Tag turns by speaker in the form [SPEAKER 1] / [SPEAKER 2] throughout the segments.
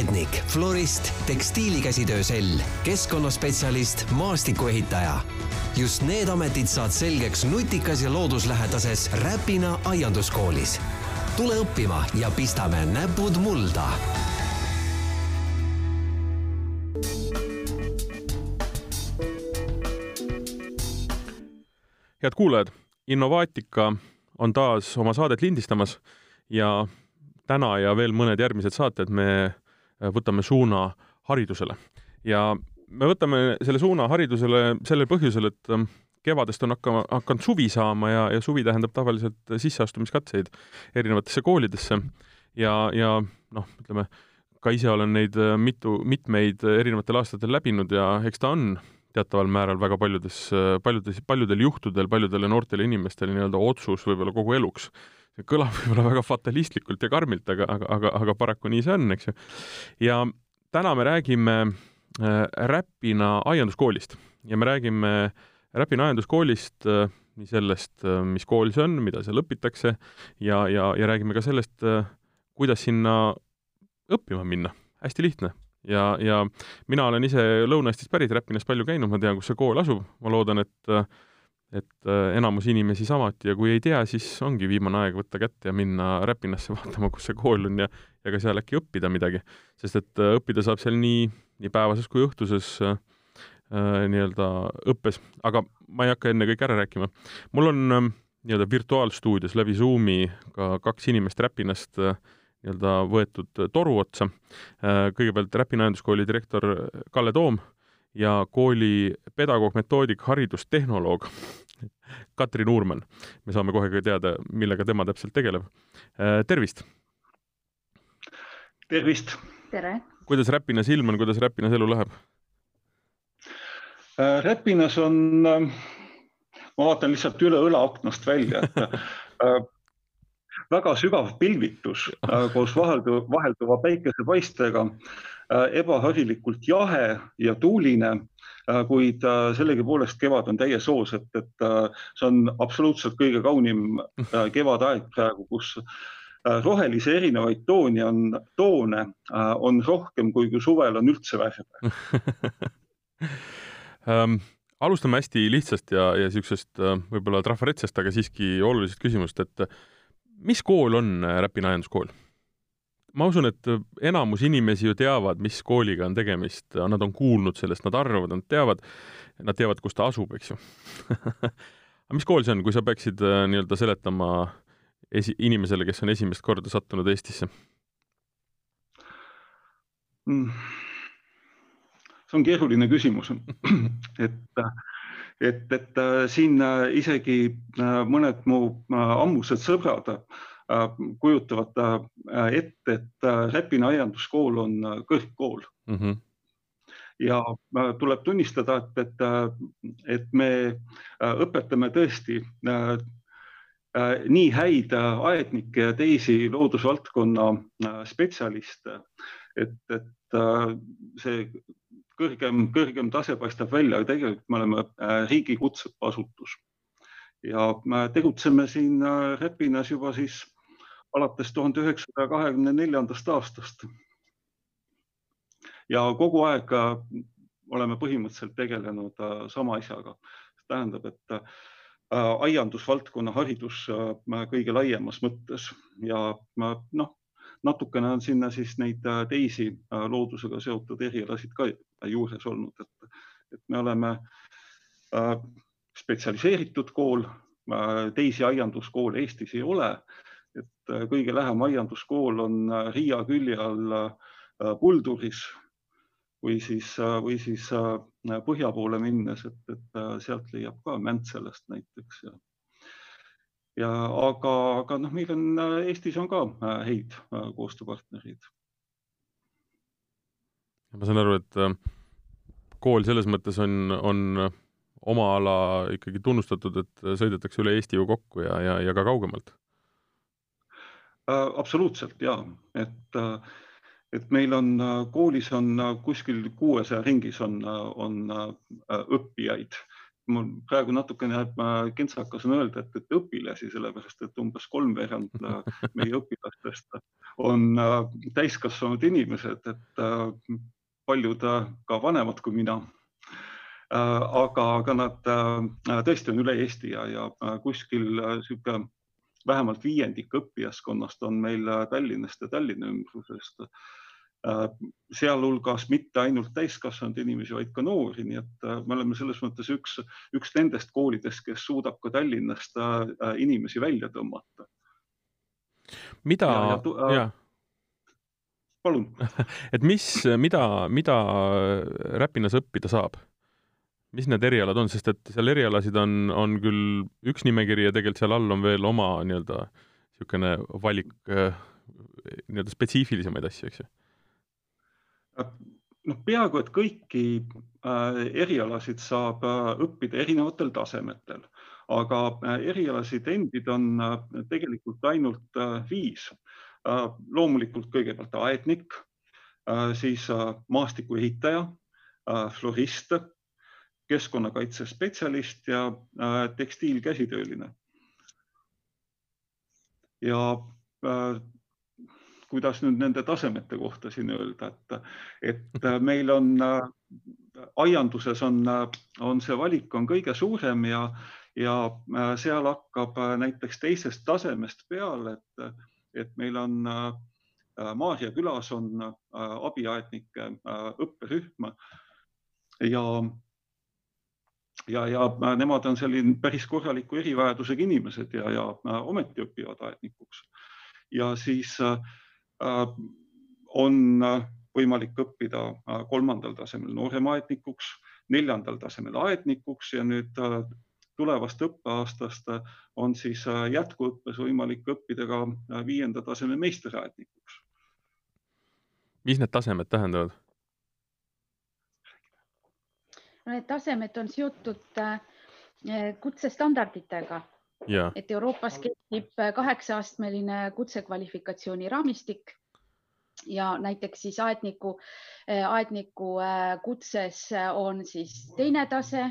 [SPEAKER 1] aednik, florist, tekstiilikäsitöö sell, keskkonnaspetsialist, maastikuehitaja. just need ametid saad selgeks nutikas ja looduslähedases Räpina aianduskoolis. tule õppima ja pistame näpud mulda
[SPEAKER 2] head kuulajad, Innovaatika on taas oma saadet lindistamas ja täna ja veel mõned järgmised saated me võtame suuna haridusele. ja me võtame selle suuna haridusele sellel põhjusel, et ähm, kevadest on hakkama, hakanud suvi saama ja, ja suvi tähendab tavaliselt sisseastumiskatseid erinevatesse koolidesse ja, ja noh, ütleme, ka ise olen neid äh, mitu, mitmeid erinevatel aastatel läbinud ja eks ta on teataval määral väga paljudes, paljudes, paljudel juhtudel paljudele noortele inimestele nii-öelda otsus võib-olla kogu eluks. See kõlab võib-olla väga fatalistlikult ja karmilt, aga, aga, aga, aga paraku nii see on, eks ju. ja täna me räägime äh, Räpina aianduskoolist ja me räägime Räpina aianduskoolist äh, nii sellest, äh, mis kool see on, mida seal õpitakse ja, ja, ja räägime ka sellest, äh, kuidas sinna õppima minna. hästi lihtne ja, ja mina olen ise Lõuna-Eestist pärit, Räpinast palju käinud, ma tean, kus see kool asub, ma loodan, et et enamus inimesi samuti ja kui ei tea, siis ongi viimane aeg võtta kätte ja minna Räpinasse vaatama, kus see kool on ja ja ka seal äkki õppida midagi. sest et õppida saab seal nii, nii päevases kui õhtuses äh, nii-öelda õppes, aga ma ei hakka enne kõik ära rääkima. mul on äh, nii-öelda virtuaalstuudios läbi Zoomi ka kaks inimest Räpinast äh, nii-öelda võetud toru otsa. Äh, kõigepealt Räpina Ajenduskooli direktor Kalle Toom ja kooli pedagoog, metoodik, haridustehnoloog Katrin Uurmann. me saame kohe ka teada, millega tema täpselt tegeleb. Äh, tervist!
[SPEAKER 3] tervist!
[SPEAKER 4] tere!
[SPEAKER 2] kuidas Räpinas ilm on, kuidas Räpinas elu läheb?
[SPEAKER 3] Äh, Räpinas on, ma vaatan lihtsalt üle õla aknast välja, et väga sügav pilvitus äh, koos vahelduva, vahelduva päikesepaistega, äh, ebaharilikult jahe ja tuuline, äh, kuid sellegipoolest kevad on täies hoos, et, et see on absoluutselt kõige kaunim kevadaeg praegu, kus rohelisi erinevaid tooni on, toone on rohkem kui, suvel on üldse värve
[SPEAKER 2] um alustame hästi lihtsast ja, ja niisugusest võib-olla trafaretsest, aga siiski olulisest küsimust, et mis kool on äh, Räpina ajenduskool? Ma usun, et enamus inimesi ju teavad, mis kooliga on tegemist, nad on kuulnud sellest, nad arvavad, nad teavad, nad teavad, kus ta asub, eks ju aga mis kool see on, kui sa peaksid äh, nii-öelda seletama esi-, inimesele, kes on esimest korda sattunud Eestisse
[SPEAKER 3] mm.? see on keeruline küsimus et et, et äh, siin äh, isegi mõned mu ammused sõbrad kujutavad ette, et Räpina aianduskool on kõrgkool mm. -hmm. ja tuleb tunnistada, et, et, et me õpetame tõesti nii häid aednikke ja teisi loodusvaldkonna spetsialiste, et, et see kõrgem, kõrgem tase paistab välja, aga tegelikult me oleme äh, riigi kutseasutus ja me tegutseme siin äh, Räpinas juba siis alates tuhande üheksasaja kahekümne neljandast aastast. ja kogu aeg äh, oleme põhimõtteliselt tegelenud sama asjaga, tähendab, et aiandusvaldkonna haridus kõige laiemas mõttes ja noh, natukene on sinna siis neid äh, teisi äh, loodusega seotud erialasid ka juures olnud, et, et me oleme äh, spetsialiseeritud kool, teisi aianduskoole Eestis ei ole. Et kõige lähem aianduskool on Riia külje all Pulduris või siis, või siis põhja poole minnes, et, et sealt leiab ka Mäntselast näiteks ja ja aga, aga noh, meil on Eestis on ka äh, häid äh, koostööpartnereid.
[SPEAKER 2] ma saan aru, et äh, kool selles mõttes on, on oma ala ikkagi tunnustatud, et sõidetakse üle Eesti ju kokku ja, ja, ja ka kaugemalt.
[SPEAKER 3] Absoluutselt ja, et, et meil on koolis on kuskil kuuesaja ringis on, on õppijaid. Mul praegu natukene jääb kentsakas on öelda, et, et õpilasi, sellepärast et umbes kolmveerand meie õpilastest on täiskasvanud inimesed, et paljud ka vanemad kui mina. Aga, aga nad tõesti on üle Eesti ja, ja kuskil niisugune vähemalt viiendik õppijaskonnast on meil Tallinnast ja Tallinna ümbrusest Äh, sealhulgas mitte ainult täiskasvanud inimesi, vaid ka noori, nii et äh, me oleme selles mõttes üks, üks nendest koolidest, kes suudab ka Tallinnast äh, inimesi välja tõmmata.
[SPEAKER 2] mida,
[SPEAKER 3] palun
[SPEAKER 2] et mis, mida, mida Räpinas õppida saab? Mis need erialad on, sest et seal erialasid on, on küll üks nimekiri ja tegelikult seal all on veel oma nii-öelda niisugune valik nii-öelda spetsiifilisemaid asju, eks ju
[SPEAKER 3] noh, peaaegu et kõiki äh, erialasid saab äh, õppida erinevatel tasemetel, aga äh, erialasid endid on tegelikult ainult viis. loomulikult kõigepealt aednik, siis maastikuehitaja, florist, keskkonnakaitsespetsialist ja tekstiilkäsitööline. ja kuidas nüüd nende tasemete kohta siin öelda, et, et meil on aianduses on, on see valik on kõige suurem ja, ja seal hakkab näiteks teisest tasemest peale, et, et meil on Maarja külas on abiaednike õpperühm ja ja, ja nemad on selline päris korraliku erivajadusega inimesed ja, ja ometi õpivad aednikuks. ja siis äh, Äh, on äh, võimalik õppida äh, kolmandal tasemel nooremaednikuks, neljandal tasemel aednikuks ja nüüd tulevast õppeaastast on siis jätkuõppes võimalik õppida ka viienda taseme meisteraednikuks.
[SPEAKER 2] mis need tasemed tähendavad?
[SPEAKER 4] Need tasemed on seotud kutsestandarditega et Euroopas kehtib kaheksa-astmeline kutsekvalifikatsiooni raamistik ja näiteks siis aedniku, aedniku äh, kutses on siis teine tase,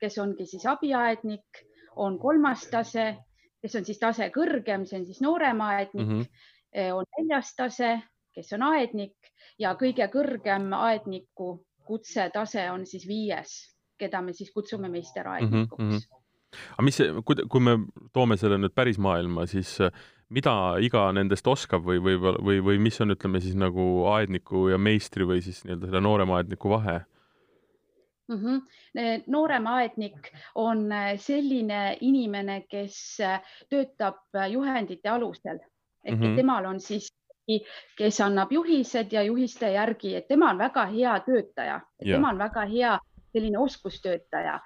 [SPEAKER 4] kes ongi siis abiaednik, on kolmas tase, kes on siis tase kõrgem, see on siis noorem aednik mm, -hmm. on neljas tase, kes on aednik ja kõige kõrgem aedniku kutsetase on siis viies, keda me siis kutsume meisteraednikuks mm. -hmm
[SPEAKER 2] aga mis, kui, kui me toome selle nüüd päris maailma, siis äh, mida iga nendest oskab või, või, või, või mis on, ütleme siis nagu aedniku ja meistri või siis nii-öelda selle noorema aedniku vahe?
[SPEAKER 4] Mm -hmm. noorem aednik on äh, selline inimene, kes töötab juhendite alusel ehk mm -hmm. temal on siis kes annab juhised ja juhiste järgi, et tema on väga hea töötaja, tema on väga hea selline oskustöötaja.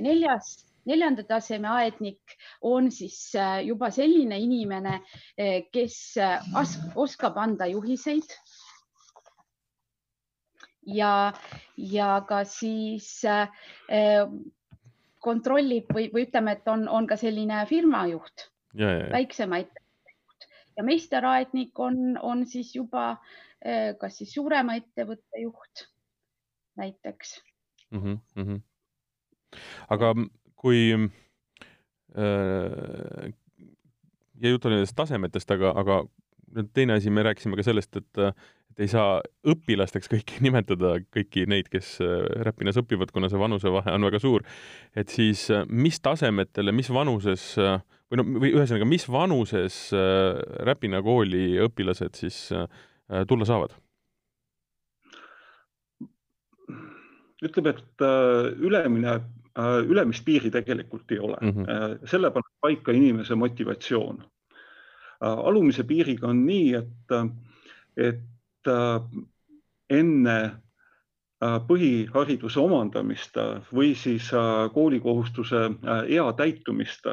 [SPEAKER 4] neljas neljanda taseme aednik on siis äh, juba selline inimene, äh, kes oskab anda juhiseid. ja, ja ka siis kontrollib või, või ütleme, et on, on ka selline firmajuht, väiksema ettevõtte juht ja meisteraednik on, on siis juba kas siis suurema ettevõtte juht näiteks
[SPEAKER 2] mm. -hmm. aga kui äh, ja jutt oli nendest tasemetest, aga, aga nüüd teine asi, me rääkisime ka sellest, et, et ei saa õpilasteks kõiki nimetada, kõiki neid, kes äh, Räpinas õpivad, kuna see vanusevahe on väga suur. et siis äh, mis tasemetele, mis vanuses või no, või ühesõnaga, mis vanuses Räpina kooli õpilased siis tulla saavad?
[SPEAKER 3] ütleme, et ülemine Äh, ülemist piiri tegelikult ei ole mm. -hmm. selle paneb paika inimese motivatsioon. Äh, alumise piiriga on nii, et, et enne põhihariduse omandamist või siis koolikohustuse ea täitumist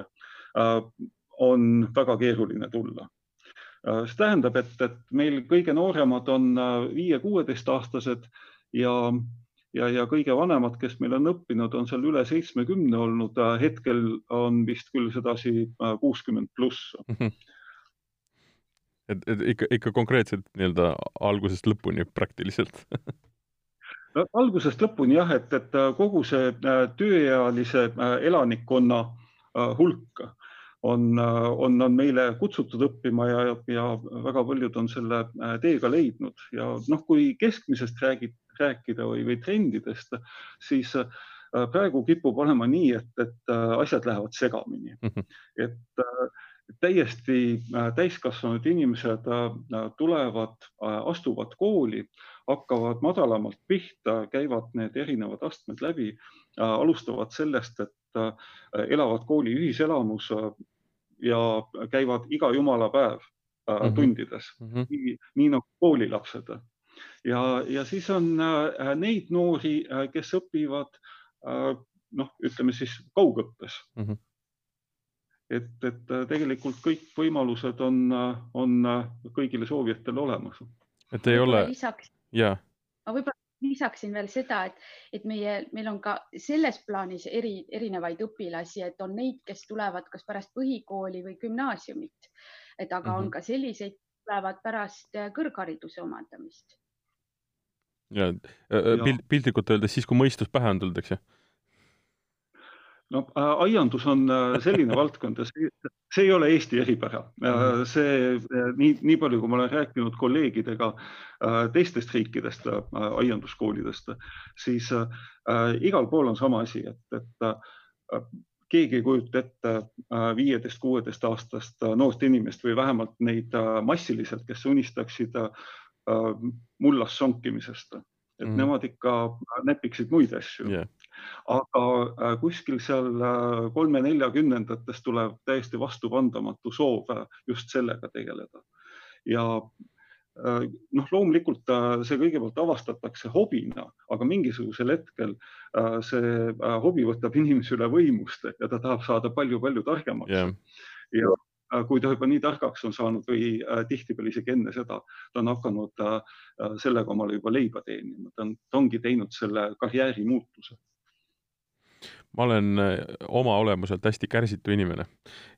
[SPEAKER 3] on väga keeruline tulla. see tähendab, et, et meil kõige nooremad on viie-kuueteistaastased ja ja, ja kõige vanemad, kes meil on õppinud, on seal üle seitsmekümne olnud, hetkel on vist küll sedasi äh, kuuskümmend pluss. Mhm.
[SPEAKER 2] et, et ikka, ikka konkreetselt nii-öelda algusest lõpuni praktiliselt
[SPEAKER 3] algusest lõpuni jah, et, et kogu see tööealise elanikkonna hulk on, on, on meile kutsutud õppima ja, ja väga paljud on selle teega leidnud ja noh, kui keskmisest räägid, rääkida või, või trendidest, siis praegu kipub olema nii, et, et asjad lähevad segamini mm. -hmm. et täiesti äh, täiskasvanud inimesed äh, tulevad, äh, astuvad kooli, hakkavad madalamalt pihta, käivad need erinevad astmed läbi, alustavad sellest, et elavad kooli ühiselamus ja käivad iga jumala päev mm -hmm. tundides mm, -hmm. nii, nii nagu koolilapsed. ja, ja siis on neid noori, kes õpivad noh, ütleme siis kaugõppes mm. -hmm et, et äh, tegelikult kõik võimalused on, äh, on äh, kõigile soovijatele olemas.
[SPEAKER 2] et ei ole.
[SPEAKER 4] jaa. ma võib-olla lisaksin veel seda, et, et meie, meil on ka selles plaanis eri, erinevaid õpilasi, et on neid, kes tulevad kas pärast põhikooli või gümnaasiumit, et aga mm -hmm. on mhm. ka selliseid, tulevad pärast kõrghariduse omandamist.
[SPEAKER 2] ja piltlikult öeldes siis, kui mõistus pähe on tulnud, eks ju
[SPEAKER 3] no äh, aiandus on äh, selline valdkond ja see, see ei ole Eesti eripära. Mhm. see nii, nii palju, kui ma olen rääkinud kolleegidega äh, teistest riikidest aianduskoolidest, siis igal pool on sama asi, et, et keegi ei kujuta ette viieteist, kuueteist aastast noort inimest või vähemalt neid massiliselt, kes unistaksid mullas sonkimisest, et mm. nemad ikka näpiksid muid asju yeah aga äh, kuskil seal äh, kolme-neljakümnendates tuleb täiesti vastupandamatu soov äh, just sellega tegeleda. ja noh, loomulikult see kõigepealt avastatakse hobina, aga mingisugusel hetkel see hobi võtab inimese üle võimust ja ta tahab saada palju-palju targemaks. Yeah.. ja kui ta juba nii targaks on saanud või tihtipeale isegi enne seda, ta on hakanud sellega omale juba leiba teenima, ta on, ta ongi teinud selle karjäärimuutuse
[SPEAKER 2] ma olen äh, oma olemuselt hästi kärsitu inimene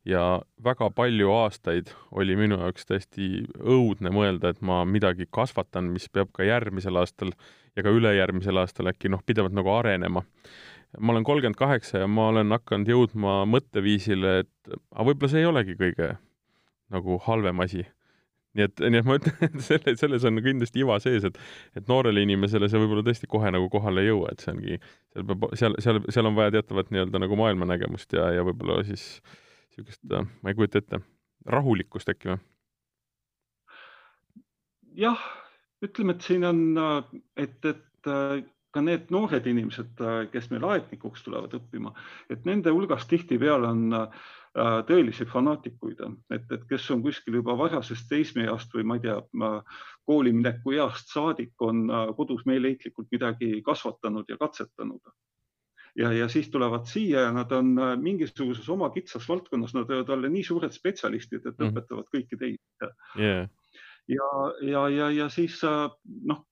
[SPEAKER 2] ja väga palju aastaid oli minu jaoks täiesti õudne mõelda, et ma midagi kasvatan, mis peab ka järgmisel aastal ja ka ülejärgmisel aastal äkki noh, pidevalt nagu arenema. ma olen kolmkümmend kaheksa ja ma olen hakanud jõudma mõtteviisile, et aga võib-olla see ei olegi kõige nagu halvem asi nii et, nii et ma ütlen, et selle, selles on kindlasti iva sees, et, et noorele inimesele see võib-olla tõesti kohe nagu kohale ei jõua, et see ongi, seal peab, seal, seal, seal on vaja teatavat nii-öelda nagu maailmanägemust ja, ja võib-olla siis niisugust, ma ei kujuta ette, rahulikkust äkki või?
[SPEAKER 3] jah, ütleme, et siin on, et, et ka need noored inimesed, kes meil aednikuks tulevad õppima, et nende hulgas tihtipeale on äh, tõelisi fanaatikuid, et, et kes on kuskil juba varasest teismeeast või ma ei tea, koolimineku east saadik on äh, kodus meeleheitlikult midagi kasvatanud ja katsetanud. ja, ja siis tulevad siia ja nad on äh, mingisuguses oma kitsas valdkonnas, nad võivad olla nii suured spetsialistid, et mm. õpetavad kõiki teisi
[SPEAKER 2] yeah.
[SPEAKER 3] ja, ja, ja, ja siis noh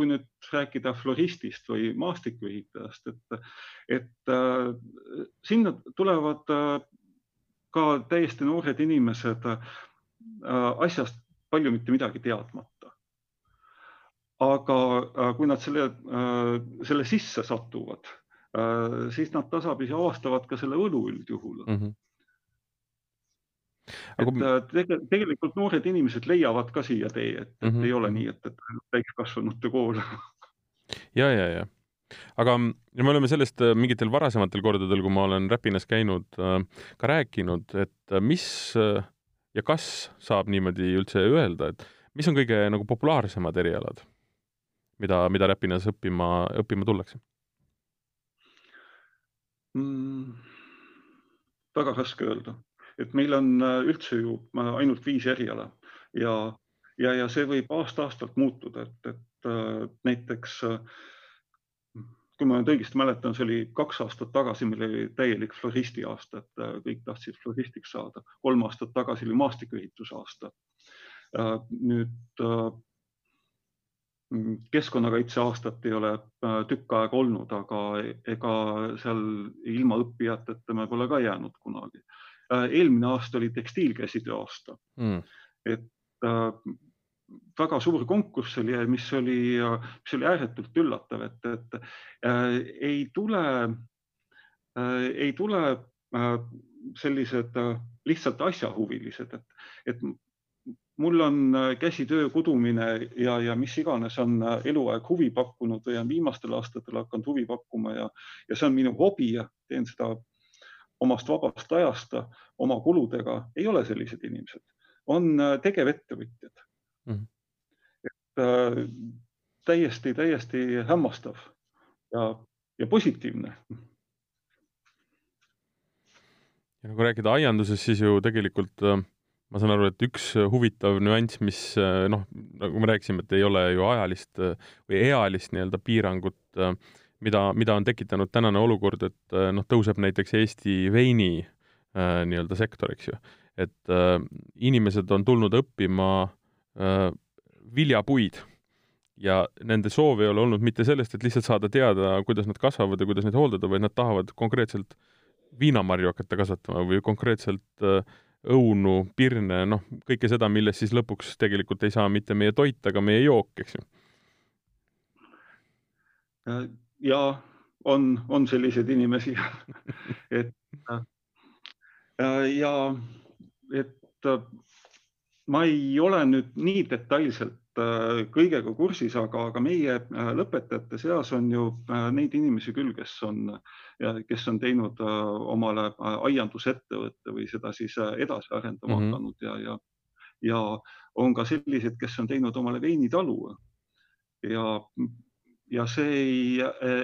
[SPEAKER 3] kui nüüd rääkida floristist või maastikuehitajast, et, et äh, sinna tulevad äh, ka täiesti noored inimesed äh, asjast palju mitte midagi teadmata. aga kui nad selle selle sisse satuvad, siis nad tasapisi avastavad ka selle võlu üldjuhul mm. -hmm Aga... et äh, tege, tegelikult noored inimesed leiavad ka siia tee, et, et mm -hmm. ei ole nii, et, et täiskasvanute kool
[SPEAKER 2] ja, ja, ja aga ja me oleme sellest äh, mingitel varasematel kordadel, kui ma olen Räpinas käinud, äh, ka rääkinud, et mis ja kas saab niimoodi üldse öelda, et mis on kõige nagu populaarsemad erialad, mida, mida Räpinas õppima, õppima tullakse
[SPEAKER 3] mm,? väga raske öelda et meil on äh, üldse ju äh, ainult viis eriala ja, ja, ja see võib aasta-aastalt muutuda, et, et äh, näiteks kui ma nüüd õigesti mäletan, see oli kaks aastat tagasi, meil oli täielik floristi aasta, et kõik tahtsid floristiks saada. kolm aastat tagasi oli maastikuehituse aasta. nüüd keskkonnakaitse aastat ei ole tükk aega olnud, aga ega seal ilma õppijateta me pole ka jäänud kunagi eelmine aasta oli tekstiilkäsitöö aasta. Mm.. et äh, väga suur konkurss oli, mis oli, mis oli ääretult üllatav, et, et äh, ei tule äh,, ei tule äh, sellised äh, lihtsalt asjahuvilised, et, et mul on äh, käsitöö kudumine ja, ja mis iganes on äh, eluaeg huvi pakkunud või on viimastel aastatel hakanud huvi pakkuma ja, ja see on minu hobi ja teen seda omast vabast ajast oma kuludega, ei ole sellised inimesed, on tegevettevõtjad mm. -hmm. et äh, täiesti, täiesti hämmastav ja, ja positiivne
[SPEAKER 2] ja kui rääkida aiandusest, siis ju tegelikult äh, ma saan aru, et üks huvitav nüanss, mis äh, noh, nagu me rääkisime, et ei ole ju ajalist äh, või ealist nii-öelda piirangut, mida, mida on tekitanud tänane olukord, et noh, tõuseb näiteks Eesti veini nii-öelda sektor, eks ju. et inimesed on tulnud õppima viljapuid ja nende soov ei ole olnud mitte sellest, et lihtsalt saada teada, kuidas nad kasvavad ja kuidas neid hooldada, vaid nad tahavad konkreetselt äh, viinamarju hakata kasvatama või konkreetselt äh, õunu, pirne, noh, kõike seda, millest siis lõpuks tegelikult ei saa mitte meie toit, aga meie jook, eks ju.
[SPEAKER 3] Äh, ja on, on selliseid inimesi et äh, ja et ma ei ole nüüd nii detailselt Äh, kõigega kursis, aga, aga meie äh, lõpetajate seas on ju äh, neid inimesi küll, kes on, kes on teinud omale aiandusettevõtte või seda siis edasi arendama mm -hmm. hakanud ja, ja, ja on ka sellised, kes on teinud omale veinitalu. ja, ja see ei,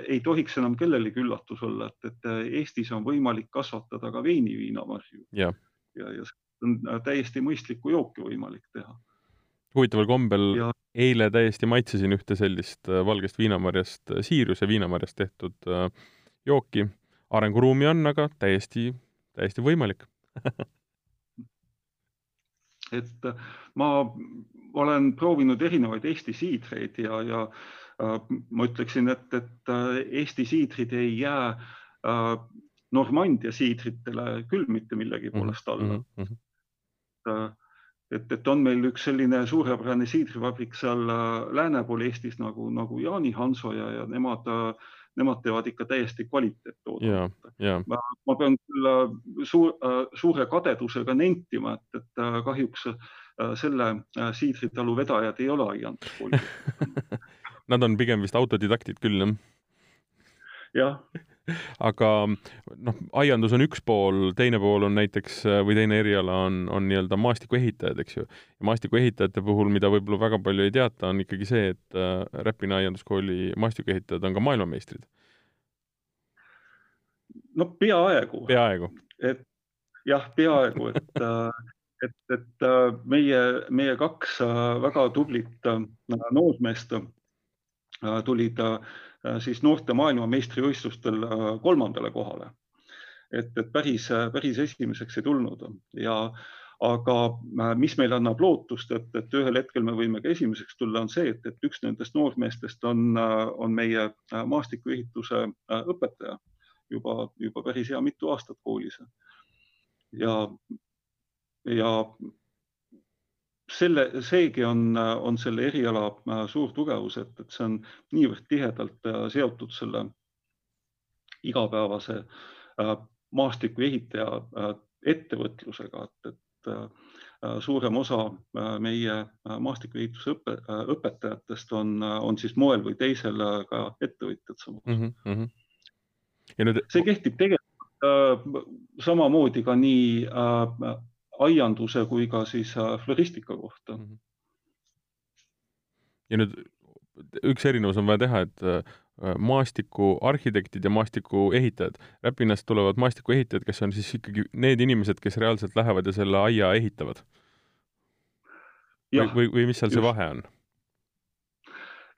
[SPEAKER 3] ei tohiks enam kellelegi üllatus olla, et, et Eestis on võimalik kasvatada ka veiniviinamarju
[SPEAKER 2] ja,
[SPEAKER 3] ja, ja on täiesti mõistlikku jooki võimalik teha
[SPEAKER 2] huvitaval kombel ja. eile täiesti maitsesin ühte sellist äh, valgest viinamarjast, äh, Siiriuse viinamarjast tehtud äh, jooki. arenguruumi on, aga täiesti, täiesti võimalik
[SPEAKER 3] et ma olen proovinud erinevaid Eesti siidreid ja, ja ma ütleksin, et, et Eesti siidrid ei jää Normandia siidritele küll mitte millegi poolest alla mm. -hmm et, et on meil üks selline suurepärane siidrivabrik seal äh, lääne pool Eestis nagu, nagu Jaani Hanso ja, ja nemad, äh, nemad teevad ikka täiesti kvaliteettoodangut. Ma, ma pean küll äh, suur, suure kadedusega nentima, et, et kahjuks selle siidritalu vedajad ei ole aianduskoolid
[SPEAKER 2] Nad on pigem vist autodidaktid küll, jah?
[SPEAKER 3] jah
[SPEAKER 2] aga noh, aiandus on üks pool, teine pool on näiteks või teine eriala on, on nii-öelda maastikuehitajad, eks ju. ja maastikuehitajate puhul, mida võib-olla väga palju ei teata, on ikkagi see, et äh, Räpina aianduskooli maastikuehitajad on ka maailmameistrid.
[SPEAKER 3] no peaaegu.
[SPEAKER 2] peaaegu.
[SPEAKER 3] et jah, peaaegu, et äh, et, et äh, meie, meie kaks äh, väga tublit noormeest tulid Äh, siis noorte maailmameistrivõistlustel äh, kolmandale kohale. et, et päris, päris esimeseks ei tulnud ja aga äh, mis meile annab lootust, et, et ühel hetkel me võime ka esimeseks tulla, on see, et, et üks nendest noormeestest on, on meie maastikuehituse õpetaja juba, juba päris hea mitu aastat koolis. ja, ja selle, seegi on, on selle eriala äh, suur tugevus, et, et see on niivõrd tihedalt äh, seotud selle igapäevase äh, maastikuehitaja ettevõtlusega, et, et suurem osa meie maastikuehituse õpe, õpetajatest on, on siis moel või teisel ka ettevõtjad samuti mm. -hmm. ja nüüd see kehtib tegelikult samamoodi ka nii aianduse kui ka siis äh, floristika kohta. Mhm.
[SPEAKER 2] ja nüüd üks erinevus on vaja teha, et äh, maastikuarhitektid ja maastikuehitajad, Räpinast tulevad maastikuehitajad, kes on siis ikkagi need inimesed, kes reaalselt lähevad ja selle aia ehitavad. või, või, või mis seal see just. vahe on?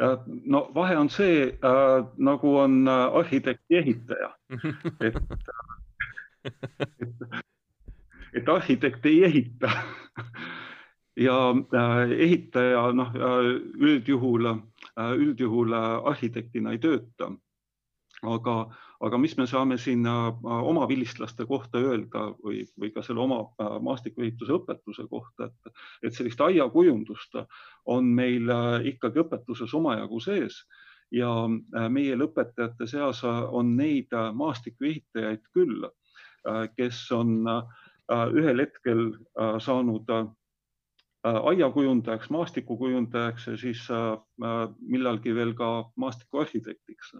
[SPEAKER 3] Äh, no vahe on see äh,, nagu on arhitekti ehitaja et, et et arhitekt ei ehita ja äh, ehitaja noh, üldjuhul, äh, üldjuhul arhitektina ei tööta. aga, aga mis me saame siin oma vilistlaste kohta öelda või, või ka selle oma maastikuehituse õpetuse kohta, et, et sellist aiakujundust on meil ikkagi õpetuses omajagu sees ja meie lõpetajate seas on neid maastikuehitajaid küll, kes on ühel hetkel saanud aiakujundajaks, maastikukujundajaks ja siis millalgi veel ka maastikuarhitektiks.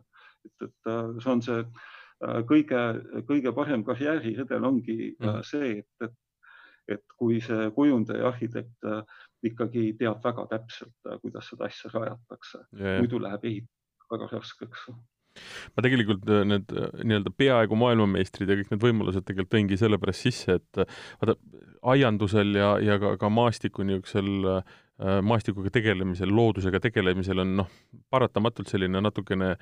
[SPEAKER 3] Et, et äh, see on see äh, kõige, kõige parem karjääriredel ongi mm. see, et, et, et kui see kujundaja, arhitekt ikkagi teab väga täpselt, kuidas seda asja rajatakse. Muidu läheb ehitamine väga raskeks
[SPEAKER 2] ma tegelikult need nii-öelda peaaegu maailmameistrid ja kõik need võimalused tegelikult tõingi sellepärast sisse, et vaata, aiandusel ja, ja ka, ka maastiku niisugusel äh, maastikuga tegelemisel, loodusega tegelemisel on noh, paratamatult selline natukene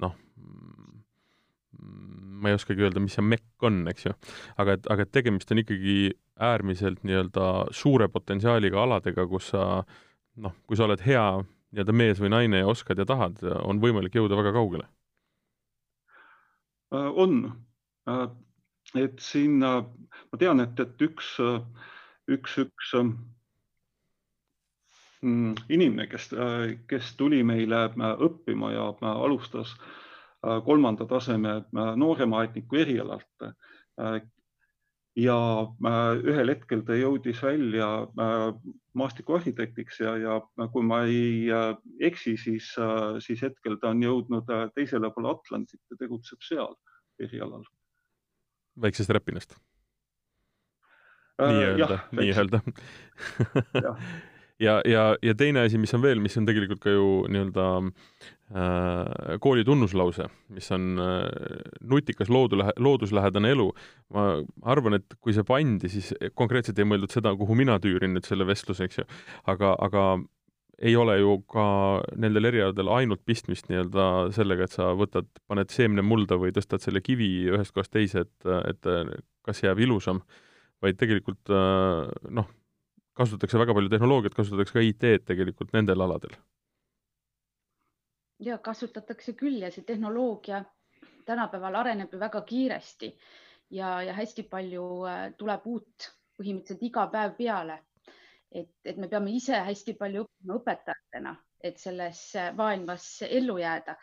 [SPEAKER 2] noh, ma ei oskagi öelda, mis see mekk on, eks ju, aga et, aga et tegemist on ikkagi äärmiselt nii-öelda suure potentsiaaliga aladega, kus sa noh, kui sa oled hea nii-öelda mees või naine ja oskad ja tahad, on võimalik jõuda väga kaugele.
[SPEAKER 3] Äh, on, äh, et siin äh, ma tean, et, et üks, üks, üks Mm, inimene, kes, kes tuli meile õppima ja alustas kolmanda taseme nooremaaetniku erialalt. ja ühel hetkel ta jõudis välja maastikuarhitektiks ja, ja kui ma ei eksi, siis, siis hetkel ta on jõudnud teisele poole Atlandit ja tegutseb seal erialal.
[SPEAKER 2] väiksest Räpinast? Nii-öelda, nii-öelda ja, ja, ja teine asi, mis on veel, mis on tegelikult ka ju nii-öelda äh, kooli tunnuslause, mis on äh, nutikas loodulähe-, looduslähedane elu. ma arvan, et kui see pandi, siis konkreetselt ei mõeldud seda, kuhu mina tüürin nüüd selle vestluse, eks ju, aga, aga ei ole ju ka nendel erialadel ainult pistmist nii-öelda sellega, et sa võtad, paned seemne mulda või tõstad selle kivi ühest kohast teise, et, et kas jääb ilusam, vaid tegelikult äh, noh, kasutatakse väga palju tehnoloogiat, kasutatakse ka IT-d tegelikult nendel aladel.
[SPEAKER 4] ja kasutatakse küll ja see tehnoloogia tänapäeval areneb ju väga kiiresti ja, ja hästi palju äh, tuleb uut põhimõtteliselt iga päev peale. et, et me peame ise hästi palju õppima õpetajatena, et selles äh, maailmas ellu jääda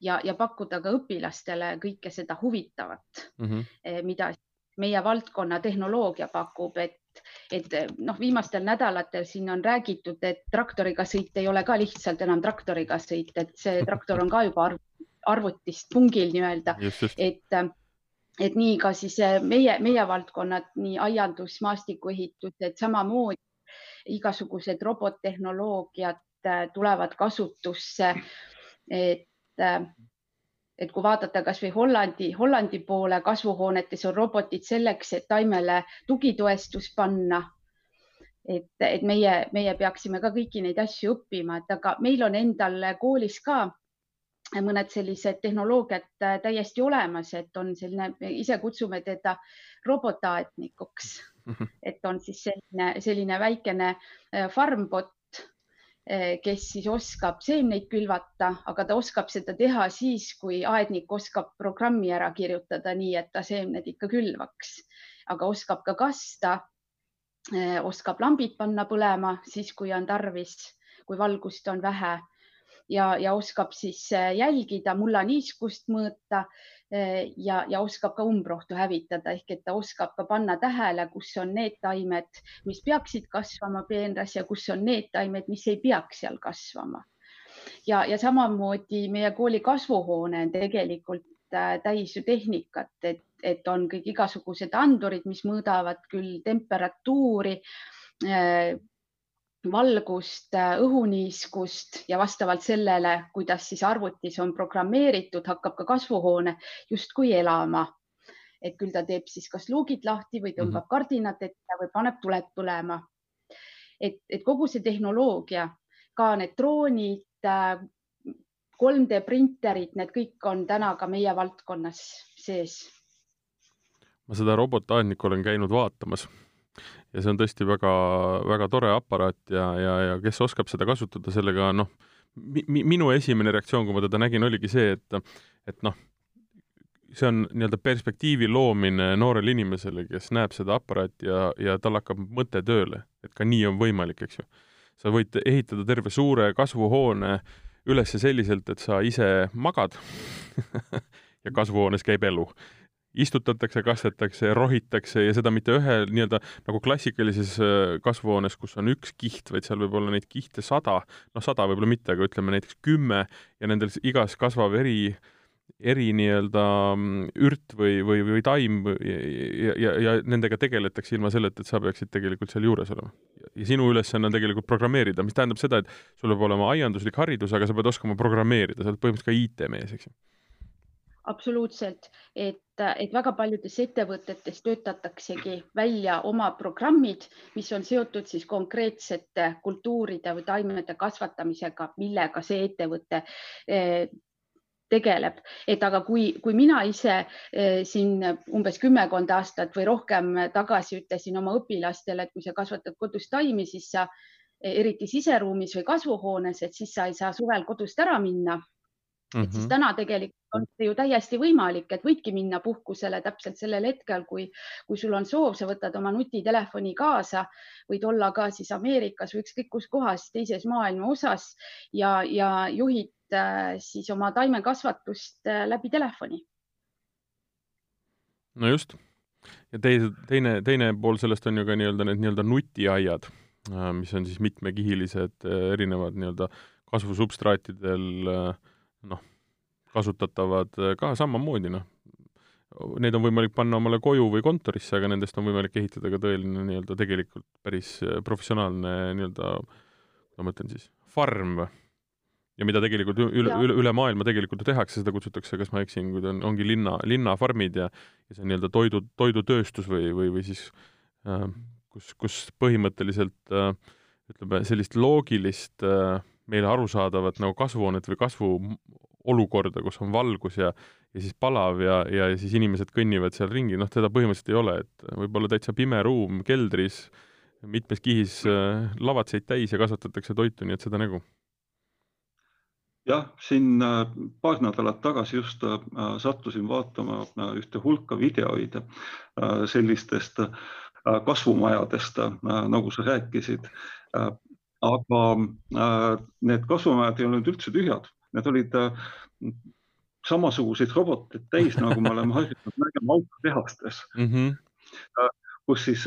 [SPEAKER 4] ja, ja pakkuda ka õpilastele kõike seda huvitavat mm, -hmm. mida meie valdkonna tehnoloogia pakub, et et noh, viimastel nädalatel siin on räägitud, et traktoriga sõit ei ole ka lihtsalt enam traktoriga sõit, et see traktor on ka juba arvutist pungil nii-öelda, et et nii ka siis meie, meie valdkonnad, nii aiandus, maastikuehitus, et samamoodi igasugused robottehnoloogiad tulevad kasutusse. et et kui vaadata kasvõi Hollandi, Hollandi poole kasvuhoonetes on robotid selleks, et taimele tugitoestus panna. et, et meie, meie peaksime ka kõiki neid asju õppima, et aga meil on endal koolis ka mõned sellised tehnoloogiad täiesti olemas, et on selline, ise kutsume teda robotaetnikuks, mhm. et on siis selline, selline väikene farmbot, Eh, kes siis oskab seemneid külvata, aga ta oskab seda teha siis, kui aednik oskab programmi ära kirjutada nii, et ta seemned ikka külvaks, aga oskab ka kasta, eh, oskab lambid panna põlema siis, kui on tarvis, kui valgust on vähe. Ja, ja oskab siis eh, jälgida mullaniiskust mõõta. Eh, ja, ja oskab ka umbrohtu hävitada ehk et ta oskab ka panna tähele, kus on need taimed, mis peaksid kasvama peenras ja kus on need taimed, mis ei peaks seal kasvama. ja, ja samamoodi meie kooli kasvuhoone on tegelikult äh, täis ju tehnikat, et, et on kõik igasugused andurid, mis mõõdavad küll temperatuuri äh, valgust, õhuniiskust ja vastavalt sellele, kuidas siis arvutis on programmeeritud, hakkab ka kasvuhoone justkui elama. et küll ta teeb siis kas luugid lahti või tõmbab mm -hmm. kardinad ette või paneb tuled põlema. et, et kogu see tehnoloogia, ka need droonid, 3D printerid, need kõik on täna ka meie valdkonnas sees.
[SPEAKER 2] ma seda robotaednikku olen käinud vaatamas ja see on tõesti väga, väga tore aparaat ja, ja, ja kes oskab seda kasutada, sellega noh, mi-, minu esimene reaktsioon, kui ma teda nägin, oligi see, et, et noh, see on nii-öelda perspektiivi loomine noorele inimesele, kes näeb seda aparaati ja, ja tal hakkab mõte tööle, et ka nii on võimalik, eks ju. sa võid ehitada terve suure kasvuhoone üles selliselt, et sa ise magad ja kasvuhoones käib elu istutatakse, kastetakse, rohitakse ja seda mitte ühe nii-öelda nagu klassikalises äh, kasvuhoones, kus on üks kiht, vaid seal võib olla neid kihte sada, noh, sada võib-olla mitte, aga ütleme näiteks kümme ja nendel igas kasvab eri, eri nii-öelda mm, ürt või, või, või taim ja, ja, ja nendega tegeletakse ilma selleta, et sa peaksid tegelikult seal juures olema. ja sinu ülesanne on tegelikult programmeerida, mis tähendab seda, et sul peab olema aianduslik haridus, aga sa pead oskama programmeerida, sa oled põhimõtteliselt ka IT-mees, eks ju
[SPEAKER 4] absoluutselt, et, et väga paljudes ettevõtetes töötataksegi välja oma programmid, mis on seotud siis konkreetsete kultuuride või taimede kasvatamisega, millega see ettevõte eh, tegeleb, et aga kui, kui mina ise eh, siin umbes kümmekond aastat või rohkem tagasi ütlesin oma õpilastele, et kui sa kasvatad kodus taimi, siis sa eriti siseruumis või kasvuhoones, et siis sa ei saa suvel kodust ära minna Mm -hmm. et siis mhm. täna tegelikult on see ju täiesti võimalik, et võidki minna puhkusele täpselt sellel hetkel, kui, kui sul on soov, sa võtad oma nutitelefoni kaasa, võid olla ka siis Ameerikas või ükskõik kus kohas teises maailma osas ja, ja juhid äh, siis oma taimekasvatust äh, läbi telefoni.
[SPEAKER 2] no just ja teise, teine, teine pool sellest on ju ka nii-öelda need nii-öelda nutiaiad, äh, mis on siis mitmekihilised erinevad nii-öelda kasvusubstraatidel äh, noh, kasutatavad äh, ka samamoodi, noh, neid on võimalik panna omale koju või kontorisse, aga nendest on võimalik ehitada ka tõeline nii-öelda tegelikult päris äh, professionaalne nii-öelda, ma mõtlen siis, farm ja mida tegelikult üle, üle, üle maailma tegelikult ju tehakse, seda kutsutakse, kas ma eksin, kui ta on, ongi linna, linnafarmid ja, ja see on nii-öelda toidu, toidutööstus või, või, või siis äh, kus, kus põhimõtteliselt äh, ütleme, sellist loogilist äh, meile arusaadavat nagu kasvuhoonet või kasvuolukorda, kus on valgus ja ja siis palav ja, ja siis inimesed kõnnivad seal ringi, noh, teda põhimõtteliselt ei ole, et võib olla täitsa pime ruum keldris, mitmes kihis äh, lavatseid täis ja kasvatatakse toitu, nii et seda nägu.
[SPEAKER 3] jah, siin äh, paar nädalat tagasi just äh, sattusin vaatama äh, ühte hulka videoid sellistest kasvumajadest, nagu sa rääkisid aga äh, need kasvumajad ei olnud üldse tühjad, need olid äh, samasuguseid roboteid täis, nagu me oleme harjunud nägema autotehastes mm, -hmm. kus siis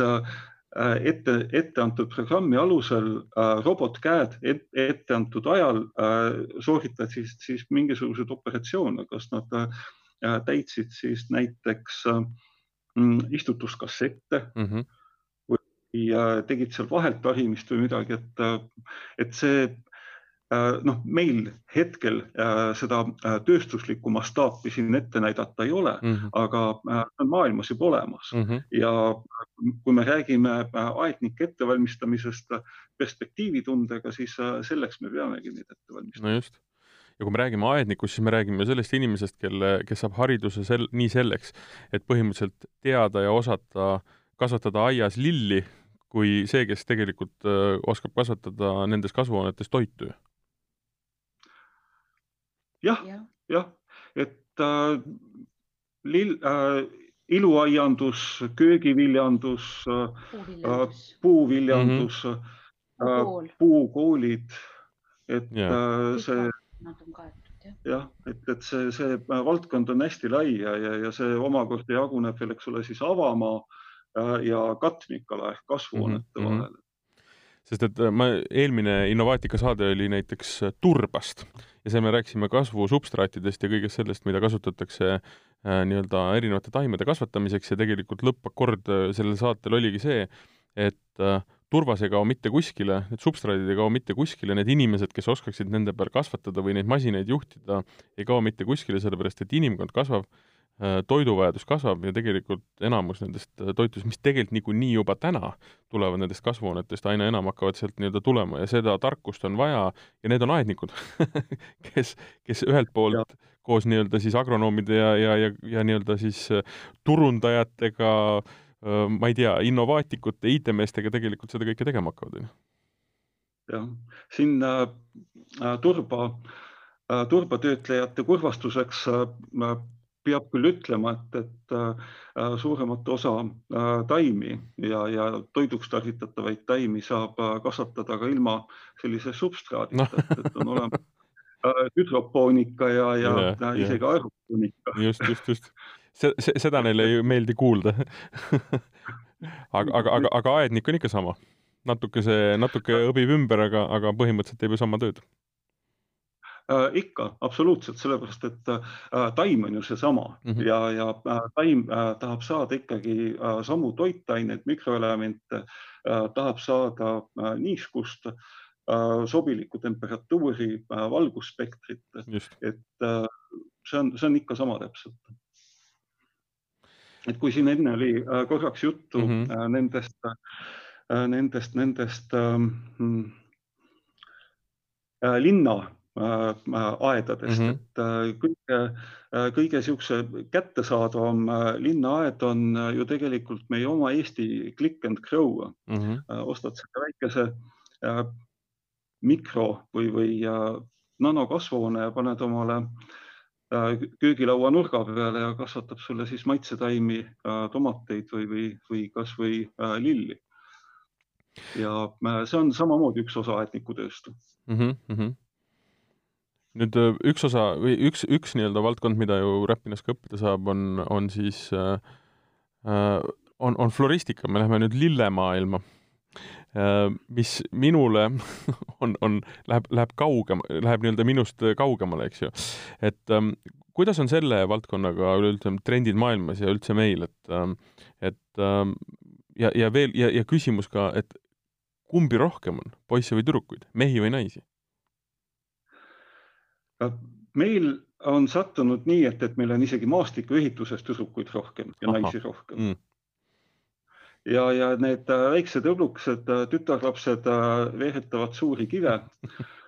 [SPEAKER 3] ette, ette antud programmi alusel robotkäed et, ette antud ajal sooritavad siis, siis mingisuguseid operatsioone, kas nad täitsid siis näiteks istutuskassette mm. -hmm ja tegid seal vahelt ahimist või midagi, et, et see äh, noh, meil hetkel äh, seda äh, tööstuslikku mastaapi siin ette näidata ei ole mm, -hmm. aga on maailmas juba olemas mm -hmm. ja kui me räägime aednike ettevalmistamisest perspektiivitundega, siis selleks me peamegi neid ette valmistama.
[SPEAKER 2] no just ja kui me räägime aednikust, siis me räägime sellest inimesest, kelle, kes saab hariduse sel-, nii selleks, et põhimõtteliselt teada ja osata kasvatada aias lilli kui see, kes tegelikult äh, oskab kasvatada nendes kasvuhoonetes toitu.
[SPEAKER 3] Jah, jah, et äh, lill äh,, iluaiandus, köögiviljandus äh,, puuviljandus mm, -hmm. äh, puukoolid, et yeah. äh, see jah, et, et see, see valdkond on hästi lai ja, ja, ja see omakorda jaguneb veel, eks ole, siis avamaa ja katmikala ehk kasvuhoonete mm -hmm. vahel.
[SPEAKER 2] Sest et äh, ma, eelmine Innovaatika saade oli näiteks äh, turbast. Ja seal me rääkisime kasvusubstraatidest ja kõigest sellest, mida kasutatakse äh, nii-öelda erinevate taimede kasvatamiseks. Ja tegelikult lõppakord äh, sellel saatel oligi see, et äh, turvas ei kao mitte kuskile, need substraadid ei kao mitte kuskile, need inimesed, kes oskaksid nende peal kasvatada või neid masinaid juhtida, ei kao mitte kuskile, sellepärast et inimkond kasvab. äh, Äh, toiduvajadus kasvab ja tegelikult enamus nendest äh, toitudest, mis tegelikult niikuinii juba täna tulevad nendest kasvuhoonetest, aina enam hakkavad sealt nii-öelda tulema ja seda tarkust on vaja ja need on aednikud kes, kes ühelt poolt ja. koos nii-öelda siis agronoomide ja, ja, ja, ja nii-öelda siis äh, turundajatega ma ei tea, innovaatikute, IT-meestega tegelikult seda kõike tegema hakkavad, on ju.
[SPEAKER 3] jah, siin äh, turba äh,, turbatöötlejate kurvastuseks äh, peab küll ütlema, et, et äh, suuremat osa äh, taimi ja, ja toiduks tarvitatavaid taimi saab äh, kasvatada ka ilma sellise substraadita no., et, et on olemas äh, hüdropoonika ja, ja, ja, ja isegi aeropoonika.
[SPEAKER 2] just, just, just. seda neile ei meeldi kuulda aga, aga, aga, aga aednik on ikka sama. natuke see, natuke õbib ümber, aga, aga põhimõtteliselt teeb ju sama tööd
[SPEAKER 3] Äh, ikka, absoluutselt, sellepärast et äh, taim on ju seesama mm -hmm. ja, ja äh, taim tahab saada ikkagi samu toitaineid, mikroelemente, tahab saada niiskust, sobilikku temperatuuri, valgusspektrit. et see on, see on ikka sama täpselt. et kui siin enne oli korraks juttu mm -hmm. nendest, nendest, nendest ähm, linna Äh, aedadest mm, -hmm. et äh, kõige, äh, kõige niisuguse kättesaadavam linnaaed on ju tegelikult meie oma Eesti Click and Grow mm. -hmm. ostad selle väikese mikro või, või nanokasvuhoone ja paned omale köögilaua nurga peale ja kasvatab sulle siis maitsetaimi, tomateid või, või, või kasvõi lilli. ja see on samamoodi üks osa aednikutööst mm. -hmm
[SPEAKER 2] nüüd äh, üks osa või üks, üks nii-öelda valdkond, mida ju Räpinas ka õppida saab, on, on siis äh, äh, on, on floristika, me läheme nüüd lillemaailma äh,, mis minule on, on, läheb, läheb kaugem, läheb nii-öelda minust kaugemale, eks ju. et ähm, kuidas on selle valdkonnaga üleüldse trendid maailmas ja üldse meil, et ähm,, et ähm, ja, ja veel ja, ja küsimus ka, et kumbi rohkem on, poisse või tüdrukuid, mehi või naisi?
[SPEAKER 3] Meil on sattunud nii, et, et meil on isegi maastikuehituses tüdrukuid rohkem ja Aha. naisi rohkem mm. ja, ja need äh, väiksed õblukesed äh, tütarlapsed äh, veeretavad suuri kive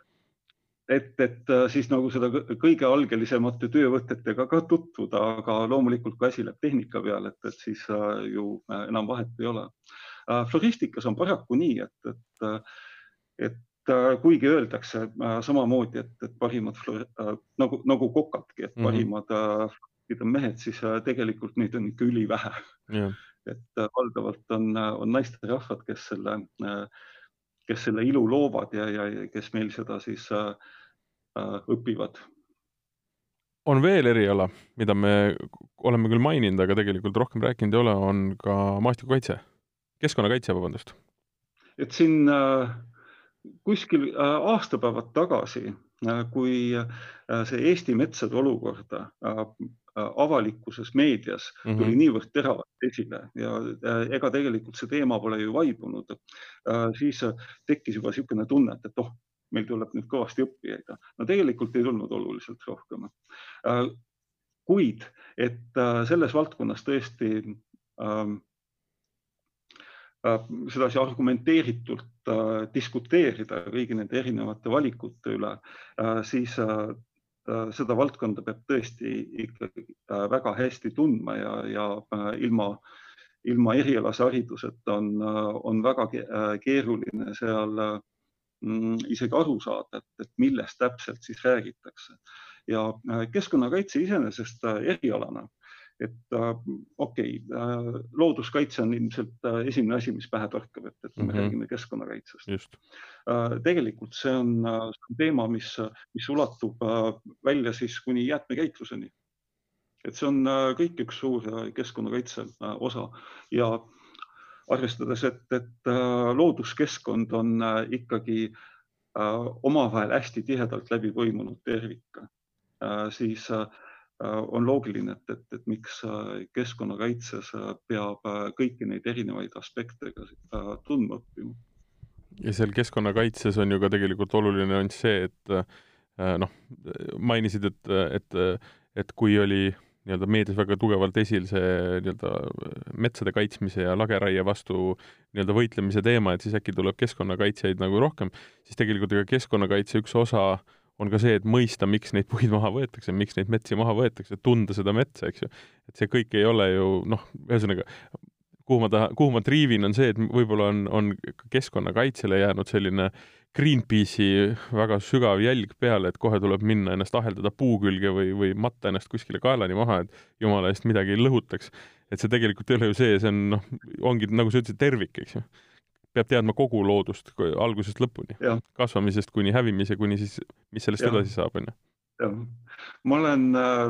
[SPEAKER 3] et, et siis nagu seda kõige algelisemate töövõtetega ka tutvuda, aga loomulikult, kui asi läheb tehnika peale, et, et siis ju enam vahet ei ole. floristikas on paraku nii, et, et, et kuigi öeldakse äh, samamoodi, et, et parimad äh, nagu, nagu kokadki, et mhm. parimad mm -hmm. on mehed, siis tegelikult neid on ikka ülivähe yeah.. et valdavalt on, on naisterahvad, kes selle, kes selle ilu loovad ja, ja kes meil seda siis äh, õpivad.
[SPEAKER 2] on veel eriala, mida me oleme küll maininud, aga tegelikult rohkem rääkinud ei ole, on ka maastikukaitse, keskkonnakaitse, vabandust.
[SPEAKER 3] et siin äh, kuskil äh, aastapäevad tagasi, äh, kui äh, see Eesti metsade olukorda avalikkuses meedias tuli mm -hmm. niivõrd teravalt esile ja ega tegelikult see teema pole ju vaibunud, siis tekkis juba niisugune tunne, et, oh, meil tuleb nüüd kõvasti õppijaid. no tegelikult ei tulnud oluliselt rohkem. kuid et selles valdkonnas tõesti ähm, Äh, sedasi argumenteeritult äh, diskuteerida kõigi nende erinevate valikute üle, äh, siis seda valdkonda peab tõesti ikkagi väga hästi tundma ja, ja ilma, ilma erialase hariduseta on, on väga keeruline seal mm, isegi aru saada, et, et millest täpselt siis räägitakse. ja keskkonnakaitse iseenesest erialana et äh, okei okay, äh,, looduskaitse on ilmselt äh, esimene asi, mis pähe torkab, et, et me mm -hmm. räägime keskkonnakaitsest. Tegelikult see on äh, teema, mis, mis ulatub välja siis kuni jäätmekäitluseni. et see on kõik üks suur keskkonnakaitse osa ja arvestades, et, et looduskeskkond on ikkagi omavahel hästi tihedalt läbi põimunud tervik siis Äh, on loogiline, et, et, et miks äh, keskkonnakaitses äh, peab kõiki neid erinevaid aspekte ka tundma õppima.
[SPEAKER 2] ja seal keskkonnakaitses on ju ka tegelikult oluline on see, et noh, mainisid, et, et, et kui oli nii-öelda meedias väga tugevalt esil see nii-öelda metsade kaitsmise ja lageraie vastu nii-öelda võitlemise teema, et siis äkki tuleb keskkonnakaitsjaid nagu rohkem, siis tegelikult ega keskkonnakaitse üks osa äh, on ka see, et mõista, miks neid puid maha võetakse, miks neid metsi maha võetakse, tunda seda metsa, eks ju. et see kõik ei ole ju noh, ühesõnaga kuhu ma tahan, kuhu ma triivin, on see, et võib-olla on, on keskkonnakaitsele jäänud selline Greenpeace'i väga sügav jälg peale, et kohe tuleb minna ennast aheldada puu külge või, või matta ennast kuskile kaelani maha, et jumala eest midagi ei lõhutaks. et see tegelikult ei ole ju see, see on noh, ongi nagu sa ütlesid, tervik, eks ju. Peab teadma kogu loodust algusest lõpuni, kasvamisest kuni hävimise, kuni siis, mis sellest ja. edasi saab, onju.
[SPEAKER 3] Jah, ma olen äh,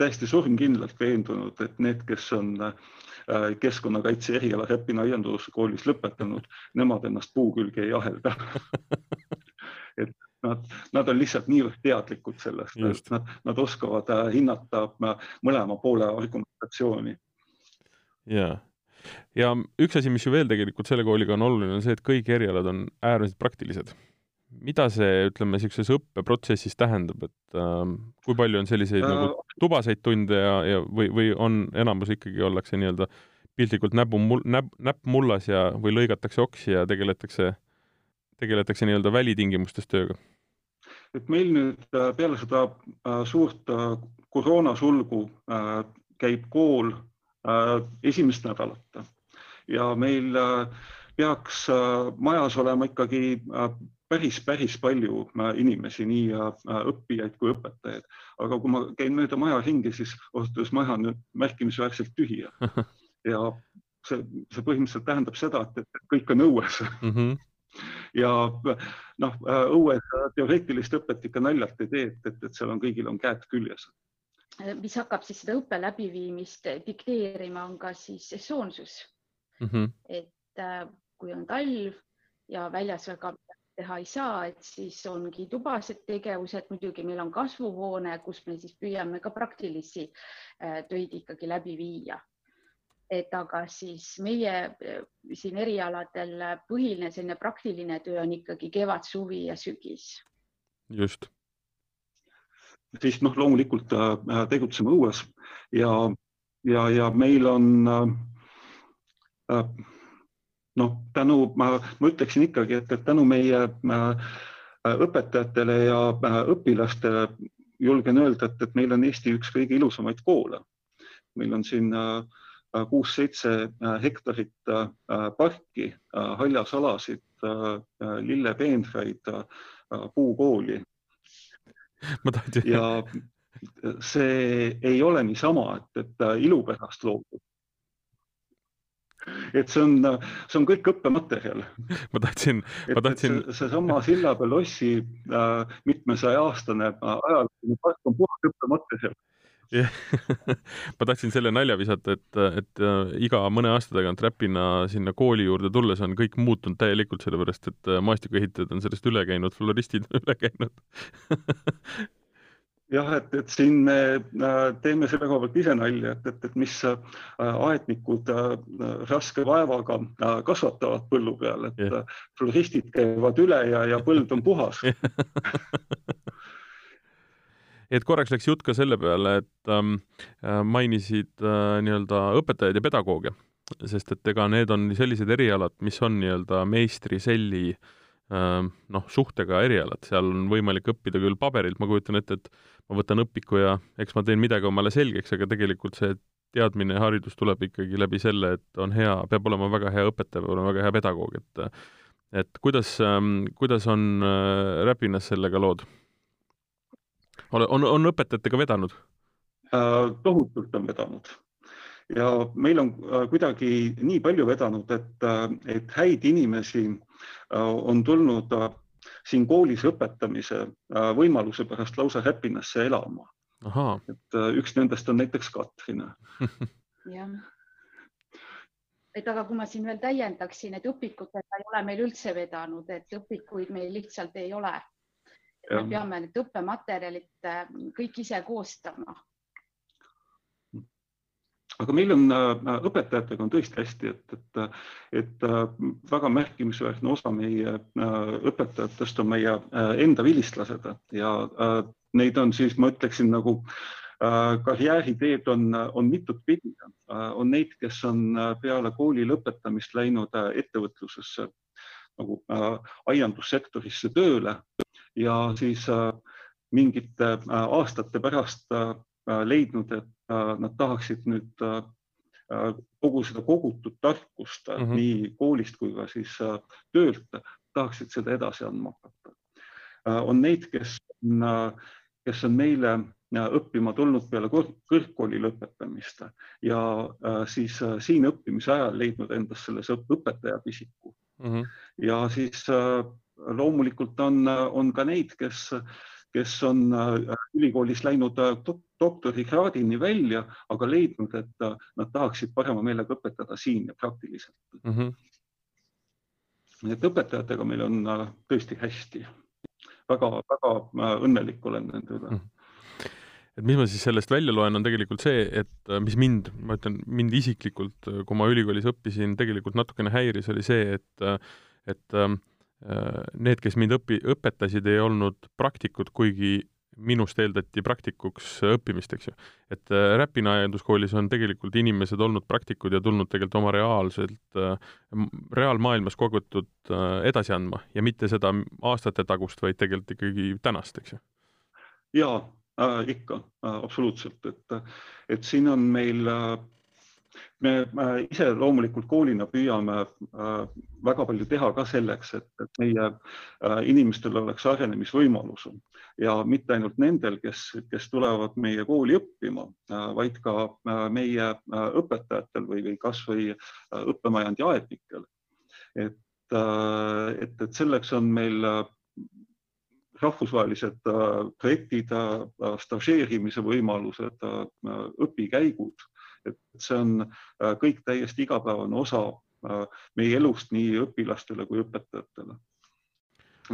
[SPEAKER 3] täiesti surmkindlalt veendunud, et need, kes on äh, keskkonnakaitse eriala Räpina aianduskoolis lõpetanud, nemad ennast puu külge ei ahelda. Et nad, nad on lihtsalt niivõrd teadlikud sellest, et nad, nad oskavad äh, hinnata äh, mõlema poole argumentatsiooni.
[SPEAKER 2] ja, ja üks asi, mis ju veel tegelikult selle kooliga on oluline, on see, et kõik erialad on äärmiselt praktilised mida see, ütleme, niisuguses õppeprotsessis tähendab, et äh, kui palju on selliseid äh, nagu tubaseid tunde ja, ja või, või on enamus ikkagi ollakse nii-öelda piltlikult näpu mul-, näpp, näpp mullas ja, või lõigatakse oksi ja tegeletakse, tegeletakse nii-öelda välitingimustes tööga?
[SPEAKER 3] et meil nüüd äh, peale seda äh, suurt äh, koroonasulgu käib kool esimest nädalat ja meil äh, peaks äh, majas olema ikkagi äh, päris, päris palju äh, inimesi, nii äh, õppijaid kui õpetajaid, aga kui ma käin mööda maja ringi, siis ausalt öeldes maja on märkimisväärselt tühja ja see, see põhimõtteliselt tähendab seda, et, kõik on õues mm. -hmm ja noh, äh, õues teoreetilist õpet ikka naljalt ei tee, et, et, et seal on kõigil on käed küljes.
[SPEAKER 4] Mis hakkab siis seda õppe läbiviimist dikteerima, on ka siis sesoonsus mm. -hmm. et kui on talv ja väljas väga teha ei saa, et siis ongi tubased tegevused, muidugi meil on kasvuhoone, kus me siis püüame ka praktilisi äh, töid ikkagi läbi viia. et aga siis meie äh, siin erialadel põhiline selline praktiline töö on ikkagi kevad, suvi ja sügis.
[SPEAKER 2] just.
[SPEAKER 3] Siis noh, loomulikult äh, tegutseme õues ja, ja, ja meil on äh, noh, tänu, ma, ütleksin ikkagi, et, et tänu meie äh, õpetajatele ja äh, õpilastele julgen öelda, et, et meil on Eesti üks kõige ilusamaid koole. meil on siin äh, kuus-seitse hektarit parki, haljasalasid, lillepeenraid, puukooli. ja see ei ole niisama, et, et ilu pärast loodud et see on, see on kõik õppematerjal.
[SPEAKER 2] ma tahtsin, ma tahtsin.
[SPEAKER 3] seesama see Sillamäe lossi äh, mitmesaja aastane äh, park on puhas õppematerjal
[SPEAKER 2] ma tahtsin selle nalja visata, et, et äh, iga mõne aasta tagant Räpina sinna kooli juurde tulles on kõik muutunud täielikult, sellepärast et äh, maastikuehitajad on sellest üle käinud, floristid on üle käinud
[SPEAKER 3] jah, et, et siin me äh, teeme selle koha pealt ise nalja, et, et, et mis aednikud äh, raske vaevaga kasvatavad põllu peal, et yeah. floristid käivad üle ja, ja põld on puhas
[SPEAKER 2] et korraks läks jutt ka selle peale, et ähm, mainisid äh, nii-öelda õpetajaid ja pedagooge, sest et ega need on sellised erialad, mis on nii-öelda meistriselli äh, noh, suhtega erialad, seal on võimalik õppida küll paberilt, ma kujutan ette, et ma võtan õpiku ja eks ma teen midagi omale selgeks, aga tegelikult see teadmine ja haridus tuleb ikkagi läbi selle, et on hea, peab olema väga hea õpetaja, peab olema väga hea pedagoog, et et kuidas, ähm, kuidas on äh, Räpinas sellega lood? On, on, õpetajatega vedanud
[SPEAKER 3] äh,? tohutult on vedanud ja meil on äh, kuidagi nii palju vedanud, et, äh, et häid inimesi on tulnud siin koolis õpetamise võimaluse pärast lausa Räpinasse elama. et üks nendest on näiteks Katrin
[SPEAKER 4] jah et aga kui ma siin veel täiendaksin, et õpikutega ei ole meil üldse vedanud, et õpikuid meil lihtsalt ei ole. Me peame need õppematerjalid äh, kõik ise koostama.
[SPEAKER 3] Aga meil on äh, õpetajatega on tõesti hästi, et, et, et äh, väga märkimisväärne osa meie õpetajatest on meie enda vilistlased. Ja neid on siis, ma ütleksin nagu karjääriteed on, on mitut pidi. on neid, kes on peale kooli lõpetamist läinud ettevõtlusesse nagu aiandussektorisse tööle ja siis mingite aastate pärast leidnud, et Äh, nad tahaksid nüüd äh, kogu seda kogutud tarkust mm -hmm. nii koolist kui ka siis töölt tahaksid seda edasi andma hakata. on neid, kes on, kes on meile õppima tulnud peale kõrgkooli lõpetamist ja siis siin õppimise ajal leidnud endas selles õpetaja pisiku mm. -hmm. ja siis loomulikult on, on ka neid, kes kes on äh, ülikoolis läinud äh, doktorikraadini välja, aga leidnud, et äh, nad tahaksid parema meelega õpetada siin ja praktiliselt mm. -hmm. nii et õpetajatega meil on tõesti hästi väga,. väga-väga õnnelik olen nende üle mm. -hmm
[SPEAKER 2] et mis ma siis sellest välja loen, on tegelikult see, et mis mind, ma ütlen, mind isiklikult, kui ma ülikoolis õppisin, tegelikult natukene häiris, oli see, et, et ähm, Äh, need, kes mind õpi-, õpetasid, ei olnud praktikud, kuigi minust eeldati praktikuks õppimist, eks ju. et äh, Räpina aianduskoolis on tegelikult inimesed olnud praktikud ja tulnud tegelikult oma reaalselt, äh, reaalmaailmas kogutud edasi andma ja mitte seda aastate tagust, vaid tegelikult ikkagi tänast, eks ju.
[SPEAKER 3] jaa äh,, ikka äh,, absoluutselt, et, et siin on meil äh, me ise loomulikult koolina püüame äh, väga palju teha ka selleks, et, meie äh, inimestel oleks arenemisvõimalus ja mitte ainult nendel, kes, kes tulevad meie kooli õppima, äh, vaid ka meie õpetajatel või, või kasvõi õppemajandi aednikel. et, et, et selleks on meil rahvusvahelised projektid, stažeerimise võimalused, õpikäigud et see on äh, kõik täiesti igapäevane osa äh, meie elust nii õpilastele kui õpetajatele.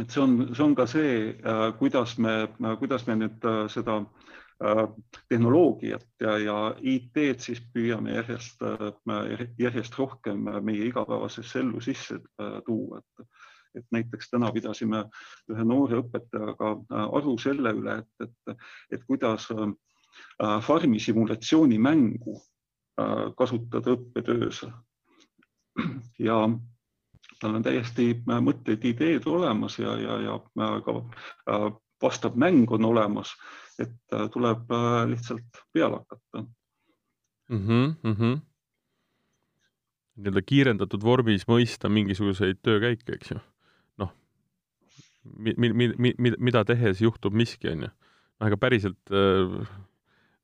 [SPEAKER 3] et see on, see on ka see, äh, kuidas me, kuidas me nüüd seda tehnoloogiat ja, ja IT-d siis püüame järjest, järjest rohkem meie igapäevasesse ellu sisse tuua, et et näiteks täna pidasime ühe noore õpetajaga aru selle üle, et, et, et kuidas farmi simulatsioonimängu kasutada õppetöös. ja tal on täiesti äh, mõtteid, ideed olemas ja, ja, ja äh, ka vastav mäng on olemas, et tuleb lihtsalt peale hakata
[SPEAKER 2] mm. -hmm, mm -hmm. nii-öelda kiirendatud vormis mõista mingisuguseid töökäike, eks ju. noh, mi-, mi-, mi-, mi-, mida tehes juhtub miski, on ju. noh, ega päriselt äh,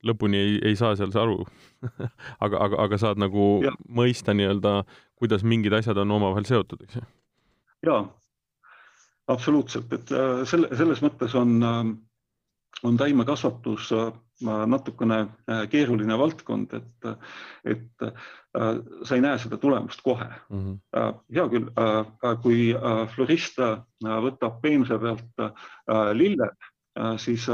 [SPEAKER 2] lõpuni ei, ei saa seal aru aga, aga, aga saad nagu ja. mõista nii-öelda, kuidas mingid asjad on omavahel seotud, eks ju.
[SPEAKER 3] jaa, absoluutselt, et äh, selle, selles mõttes on, äh, on taimekasvatus äh, natukene keeruline valdkond, et, et sa ei näe seda tulemust kohe mm. -hmm. hea küll, kui florist võtab peenuse pealt lilled, siis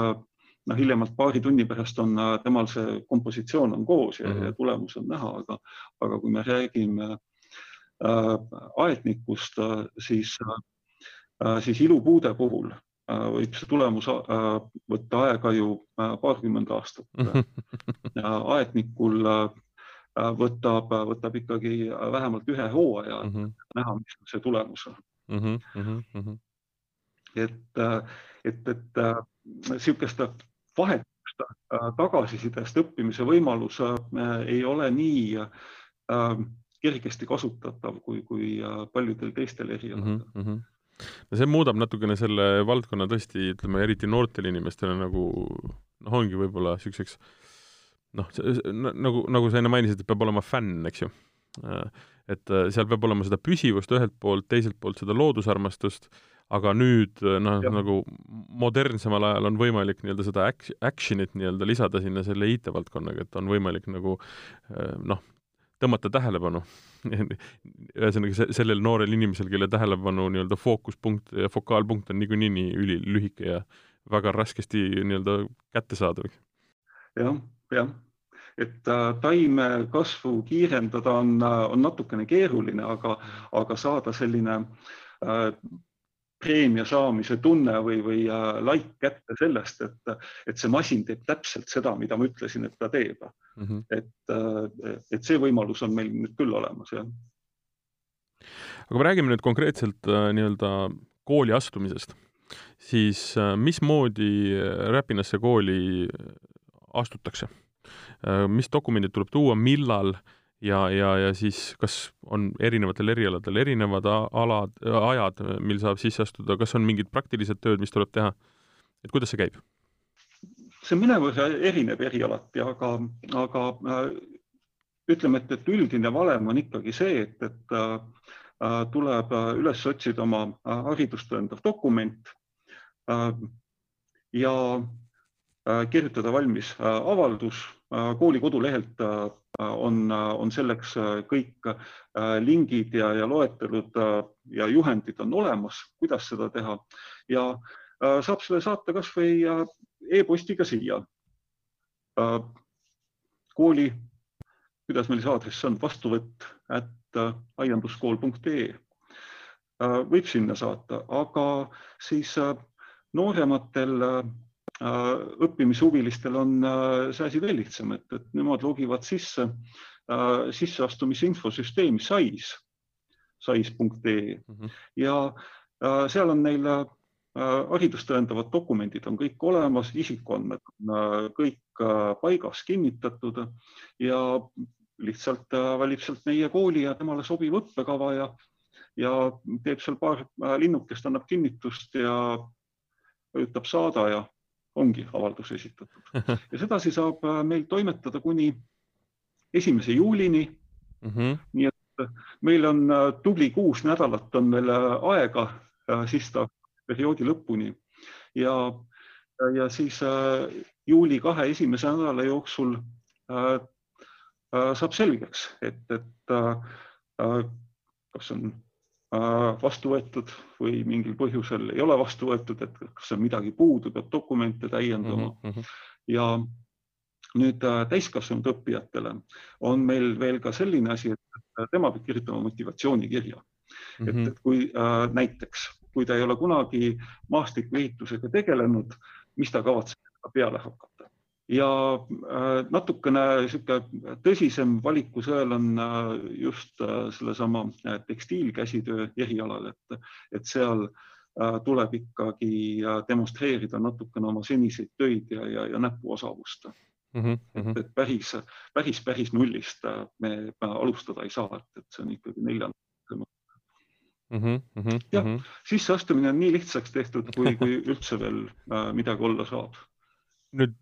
[SPEAKER 3] noh, hiljemalt paari tunni pärast on äh, temal see kompositsioon on koos ja, mm -hmm. ja tulemus on näha, aga, aga kui me räägime äh, aednikust äh,, siis äh,, siis ilupuude puhul äh, võib see tulemus äh, võtta aega ju äh, paarkümmend aastat mm. -hmm. aednikul äh, võtab, võtab ikkagi vähemalt ühe hooaja mm -hmm. näha, mis see tulemus on mm. -hmm. et, äh, et, et niisugust vahetust äh, tagasisidest õppimise võimalus äh, ei ole nii äh, kergesti kasutatav kui, kui paljudel teistel erialadel mm. -hmm
[SPEAKER 2] no see muudab natukene selle valdkonna tõesti, ütleme eriti noortele inimestele nagu noh, ongi võib-olla niisuguseks noh, nagu, nagu sa enne mainisid, et peab olema fänn, eks ju. et seal peab olema seda püsivust ühelt poolt, teiselt poolt seda loodusarmastust aga nüüd noh, nagu modernsemal ajal on võimalik nii-öelda seda action'it nii-öelda lisada sinna selle IT-valdkonnaga, et on võimalik nagu eh, noh, tõmmata tähelepanu. Ühesõnaga sellel noorel inimesel, kelle tähelepanu nii-öelda fookuspunkt ja fokaalpunkt on niikuinii nii ülilühike ja väga raskesti nii-öelda kättesaadav.
[SPEAKER 3] jah, jah, et äh, taime kasvu kiirendada on, äh, on natukene keeruline, aga, aga saada selline äh, preemia saamise tunne või, või äh, laik kätte sellest, et, et see masin teeb täpselt seda, mida ma ütlesin, et ta teeb mm. -hmm. et, äh, et see võimalus on meil nüüd küll olemas, jah.
[SPEAKER 2] aga me räägime nüüd konkreetselt äh, nii-öelda kooli astumisest, siis mismoodi Räpinasse kooli astutakse? mis dokumendid tuleb tuua, millal ja, ja, ja siis kas on erinevatel erialadel erinevad alad, ajad, mil saab sisse astuda, kas on mingid praktilised tööd, mis tuleb teha? et kuidas see käib?
[SPEAKER 3] see mõnevõrra erineb erialati, aga, aga äh, ütleme, et, et üldine valem on ikkagi see, et, et äh, tuleb üles otsida oma haridust tõendav dokument äh, ja kirjutada valmis avaldus. kooli kodulehelt on, on selleks kõik lingid ja, ja loetelud ja juhendid on olemas, kuidas seda teha ja saab selle saata kasvõi e-postiga siia. kooli, kuidas meil see aadress on, vastuvõtt at aianduskool.ee võib sinna saata, aga siis noorematel õppimishuvilistel on see asi veel lihtsam, et, et nemad logivad sisse sisseastumise infosüsteemi SAIS, sais.ee mm -hmm. ja seal on neil Äh, haridust tõendavad dokumendid on kõik olemas, isikuandmed on äh, kõik äh, paigas, kinnitatud ja lihtsalt valib sealt meie kooli ja temale sobiv õppekava ja, ja teeb seal paar linnukest, annab kinnitust ja vajutab saada ja ongi avaldus esitatud. ja sedasi saab meil toimetada kuni esimese juulini mm. -hmm. nii et meil on tubli kuus nädalat on veel aega, siis ta perioodi lõpuni ja, ja siis äh, juuli kahe esimese nädala jooksul äh, äh, saab selgeks, et, et kas on vastu võetud või mingil põhjusel ei ole vastu võetud, et kas on midagi puudu, peab dokumente täiendama mm. -hmm. ja nüüd täiskasvanud õppijatele on meil veel ka selline asi, et tema peab kirjutama motivatsioonikirja mm. -hmm. et, mhm. et kui äh, näiteks kui ta ei ole kunagi maastikuehitusega tegelenud, mis ta kavatseb peale hakata. Ja äh, natukene niisugune tõsisem valikusõel on äh, just äh, sellesama tekstiilkäsitöö erialal, et, et seal tuleb ikkagi demonstreerida natukene oma seniseid töid ja, ja, ja näpuosavust mm. -hmm. et, et päris, päris, päris nullist me alustada ei saa, et, et see on ikkagi neljanda
[SPEAKER 2] mm. -hmm, mm -hmm,
[SPEAKER 3] jah -hmm., sisseastumine on nii lihtsaks tehtud, kui, kui üldse veel midagi olla saab.
[SPEAKER 2] Nüüd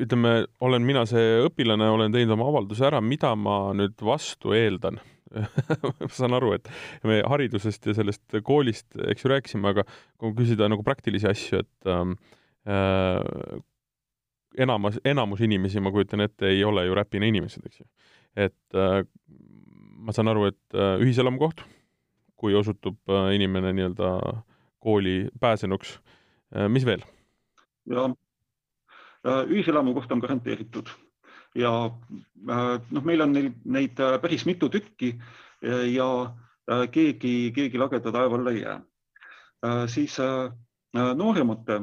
[SPEAKER 2] ütleme, olen mina see õpilane, olen teinud oma avalduse ära, mida ma nüüd vastu eeldan ma saan aru, et me haridusest ja sellest koolist, eks ju, rääkisime, aga kui küsida nagu praktilisi asju, et ähm, äh, enamus, enamus inimesi, ma kujutan ette, ei ole ju räpina inimesed, eks ju. et äh, ma saan aru, et äh, ühiselamukoht kui osutub äh, inimene nii-öelda kooli pääsenuks. Äh, mis veel?
[SPEAKER 3] ja äh, ühiselamu koht on garanteeritud ja noh, meil on neid, neid päris mitu tükki ja keegi, keegi lageda taeva alla ei jää. siis nooremate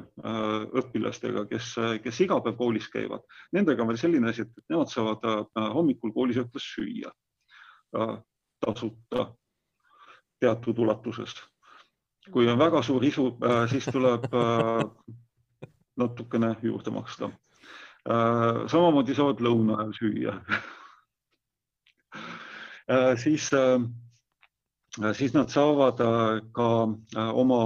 [SPEAKER 3] õpilastega, kes, kes iga päev koolis käivad, nendega on veel selline asi, et nemad saavad hommikul koolisööklas süüa tasuta teatud ulatuses. kui on väga suur isu, äh, siis tuleb äh, natukene juurde maksta. Äh, samamoodi saavad lõuna ajal süüa. siis, siis nad saavad ka oma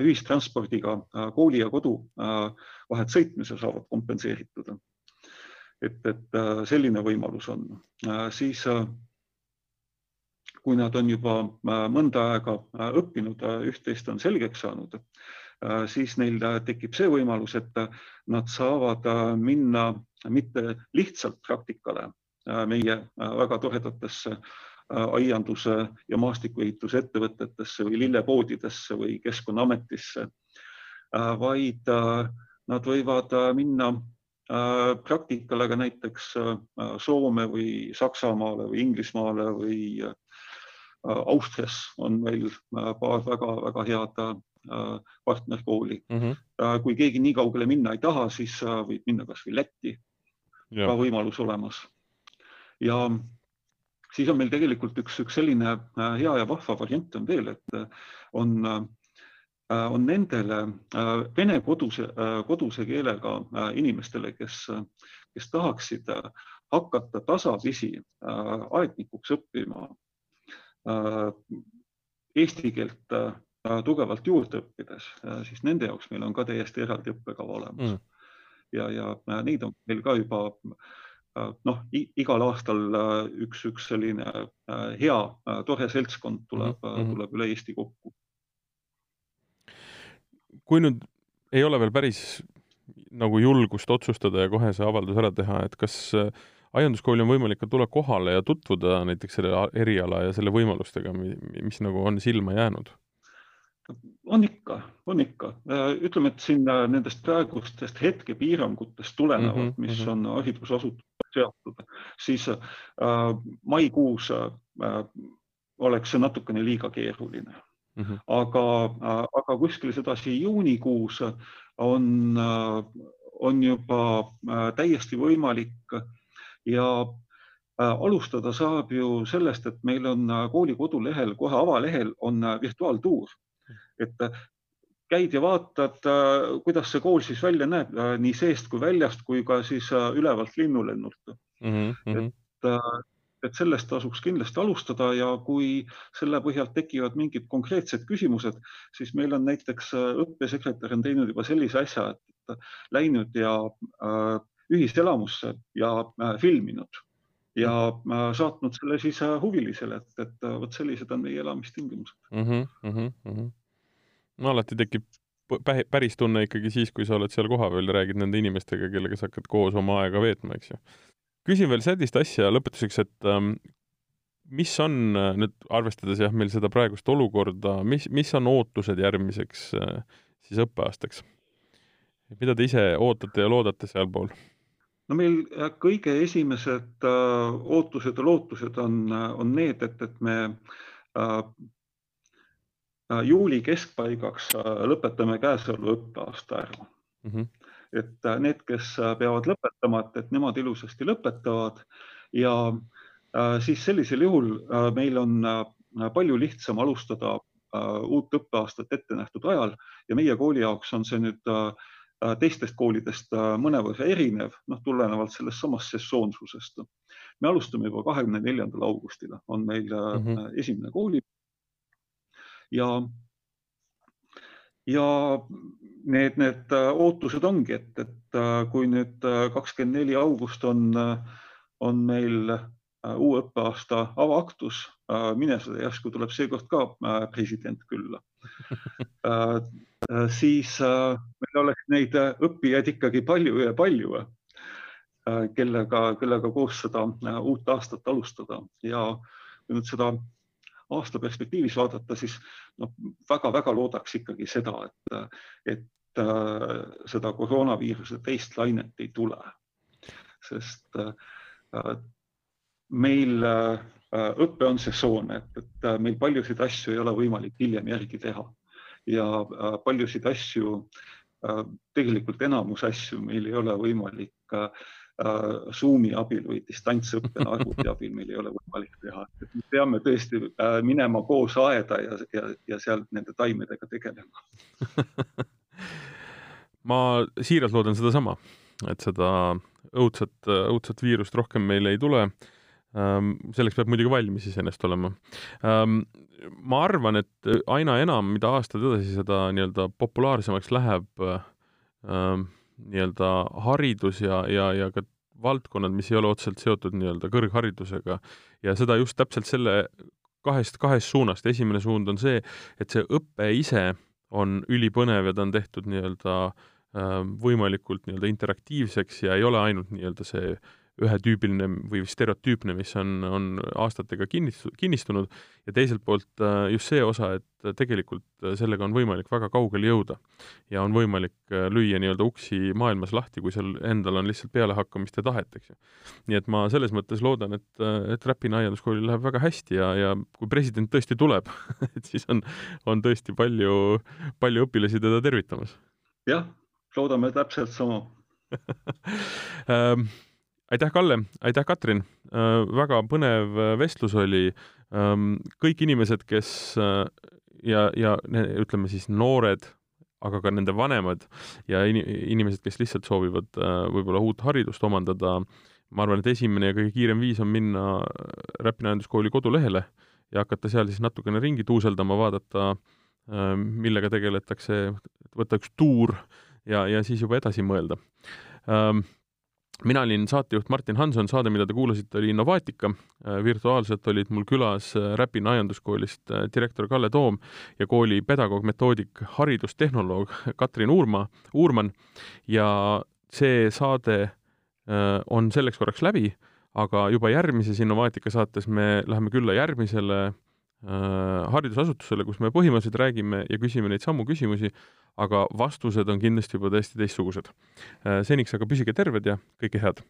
[SPEAKER 3] ühistranspordiga kooli ja kodu vahet sõitmise saavad kompenseeritud. et, et selline võimalus on, siis kui nad on juba äh, mõnda aega äh, õppinud, äh, üht-teist on selgeks saanud, siis neil tekib see võimalus, et nad saavad minna mitte lihtsalt praktikale meie väga toredatesse aianduse ja maastikuehituse ettevõtetesse või lillepoodidesse või Keskkonnaametisse, vaid nad võivad minna praktikale ka näiteks Soome või Saksamaale või Inglismaale või Äh, Austrias on meil äh, paar väga-väga head äh, partnerkooli mm. -hmm. kui keegi nii kaugele minna ei taha, siis võib minna kasvõi Lätti, ka võimalus olemas. ja siis on meil tegelikult üks, üks selline hea ja vahva variant on veel, et on, on nendele vene koduse, koduse keelega inimestele, kes, kes tahaksid hakata tasapisi aetnikuks õppima, eesti keelt tugevalt juurde õppides, siis nende jaoks meil on ka täiesti eraldi õppekava olemas mm. ja, ja neid on meil ka juba noh, igal aastal üks, üks selline hea, tore seltskond tuleb mm, -hmm. tuleb üle Eesti kokku.
[SPEAKER 2] kui nüüd ei ole veel päris nagu julgust otsustada ja kohe see avaldus ära teha, et kas äh, aianduskooli on võimalik ka tulla kohale ja tutvuda näiteks selle eriala ja selle võimalustega, mis nagu on silma jäänud?
[SPEAKER 3] On ikka, on ikka. Äh, ütleme, et siin äh, nendest praegustest hetkepiirangutest tulenevalt mm, -hmm, mis mhm. on haridusasutusega seatud, siis äh, maikuus äh, oleks see natukene liiga keeruline mm. -hmm. aga äh,, aga kuskil sedasi juunikuus on, on juba täiesti võimalik ja alustada saab ju sellest, et meil on kooli kodulehel, kohe avalehel on virtuaaltuur, et käid ja vaatad, kuidas see kool siis välja näeb nii seest kui väljast kui ka siis ülevalt linnulennult mm. -hmm. et et sellest tasuks kindlasti alustada ja kui selle põhjalt tekivad mingid konkreetsed küsimused, siis meil on näiteks äh, õppesekretär on teinud juba sellise asja, et läinud ja äh, ühiselamusse ja äh, filminud ja äh, saatnud selle siis äh, huvilisele, et, et äh, vot sellised on meie elamistingimused mm.
[SPEAKER 2] -hmm, mm -hmm. No alati tekib päris tunne ikkagi siis, kui sa oled seal kohapeal ja räägid nende inimestega, kellega sa hakkad koos oma aega veetma, eks ju küsin veel sellist asja lõpetuseks, et ähm, mis on äh, nüüd, arvestades jah, meil seda praegust olukorda, mis, mis on ootused järgmiseks äh, siis õppeaastaks? mida te ise ootate ja loodate sealpool?
[SPEAKER 3] no meil äh, kõige esimesed äh, ootused ja lootused on, on need, et, et me äh, juuli keskpaigaks lõpetame käesoleva õppeaasta ära mm. -hmm et äh, need, kes äh, peavad lõpetama, et, et nemad ilusasti lõpetavad ja äh, siis sellisel juhul meil on palju lihtsam alustada uut õppeaastat ette nähtud ajal ja meie kooli jaoks on see nüüd teistest koolidest mõnevõrra erinev, noh, tulenevalt sellest samast sesoonsusest. me alustame juba kahekümne neljandal augustil, on meil mm -hmm. esimene kooli. Ja ja need, need äh, ootused ongi, et, et äh, kui nüüd äh, kakskümmend neli august on, on meil uue õppeaasta avaaktus, mine seda järsku tuleb seekord ka president külla. Siis meil oleks neid õppijaid ikkagi palju ja palju, kellega, kellega koos seda uut aastat alustada. Ja nüüd seda aasta perspektiivis vaadata, siis noh, väga-väga loodaks ikkagi seda, et, et äh, seda koroonaviiruse teist lainet ei tule. sest äh, meil äh, õpe on sesoonne, et, et meil paljusid asju ei ole võimalik hiljem järgi teha ja paljusid asju, tegelikult enamus asju meil ei ole võimalik Zoomi abil või distantsõppena arvuti abil meil ei ole võimalik teha, me peame tõesti äh, minema koos aeda ja, ja, ja seal nende taimedega tegelema
[SPEAKER 2] ma siiralt loodan sedasama, et seda õudset, õudset viirust rohkem meile ei tule. Ähm, selleks peab muidugi valmis iseenesest olema. Ähm, ma arvan, et aina enam, mida aastad edasi, seda nii-öelda populaarsemaks läheb ähm, nii-öelda haridus ja, ja, ja ka valdkonnad, mis ei ole otseselt seotud nii-öelda kõrgharidusega ja seda just täpselt selle kahest, kahest suunast. esimene suund on see, et see õpe ise on ülipõnev ja ta on tehtud nii-öelda äh, võimalikult nii-öelda interaktiivseks ja ei ole ainult nii-öelda see ühetüübiline või stereotüüpne, mis on, on aastatega kinnistu-, kinnistunud, ja teiselt poolt äh, just see osa, et tegelikult äh, sellega on võimalik väga kaugele jõuda. ja on võimalik äh, lüüa nii-öelda uksi maailmas lahti, kui seal endal on lihtsalt pealehakkamist ja tahet, eks ju. nii et ma selles mõttes loodan, et, et Räpina aianduskoolil läheb väga hästi ja, ja kui president tõesti tuleb et siis on, on tõesti palju, palju õpilasi teda tervitamas.
[SPEAKER 3] jah, loodame täpselt sama
[SPEAKER 2] ähm, aitäh, Kalle, aitäh, Katrin, äh, väga põnev äh, vestlus oli. Ähm, kõik inimesed, kes äh, ja, ja ütleme siis noored, aga ka nende vanemad ja inimesed, kes lihtsalt soovivad võib-olla uut haridust omandada, ma arvan, et esimene ja kõige kiirem viis on minna Räpina Ajanduskooli kodulehele ja hakata seal siis natukene ringi tuuseldama, vaadata, millega tegeletakse, võtta üks tuur ja, ja siis juba edasi mõelda mina olin saatejuht Martin Hanson, saade, mida te kuulasite, oli Innovaatika. Äh, virtuaalselt olid mul külas äh, Räpina Aianduskoolist äh, direktor Kalle Toom ja kooli pedagoog, metoodik, haridustehnoloog Katrin Uurma, Uurman ja see saade on selleks korraks läbi, aga juba järgmises Innovaatika saates me läheme külla järgmisele haridusasutusele, kus me põhimõtteliselt räägime ja küsime neid samu küsimusi, aga vastused on kindlasti juba täiesti teistsugused. Äh, seniks aga püsige terved ja kõike head!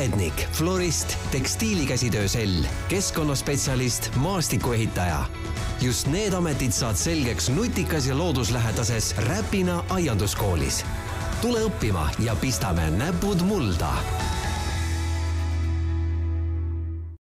[SPEAKER 1] aednik, florist, tekstiilikäsitöö sell, keskkonnaspetsialist, maastikuehitaja. just need ametid saad selgeks nutikas ja looduslähedases Räpina aianduskoolis. Tule õppima ja pistame näpud mulda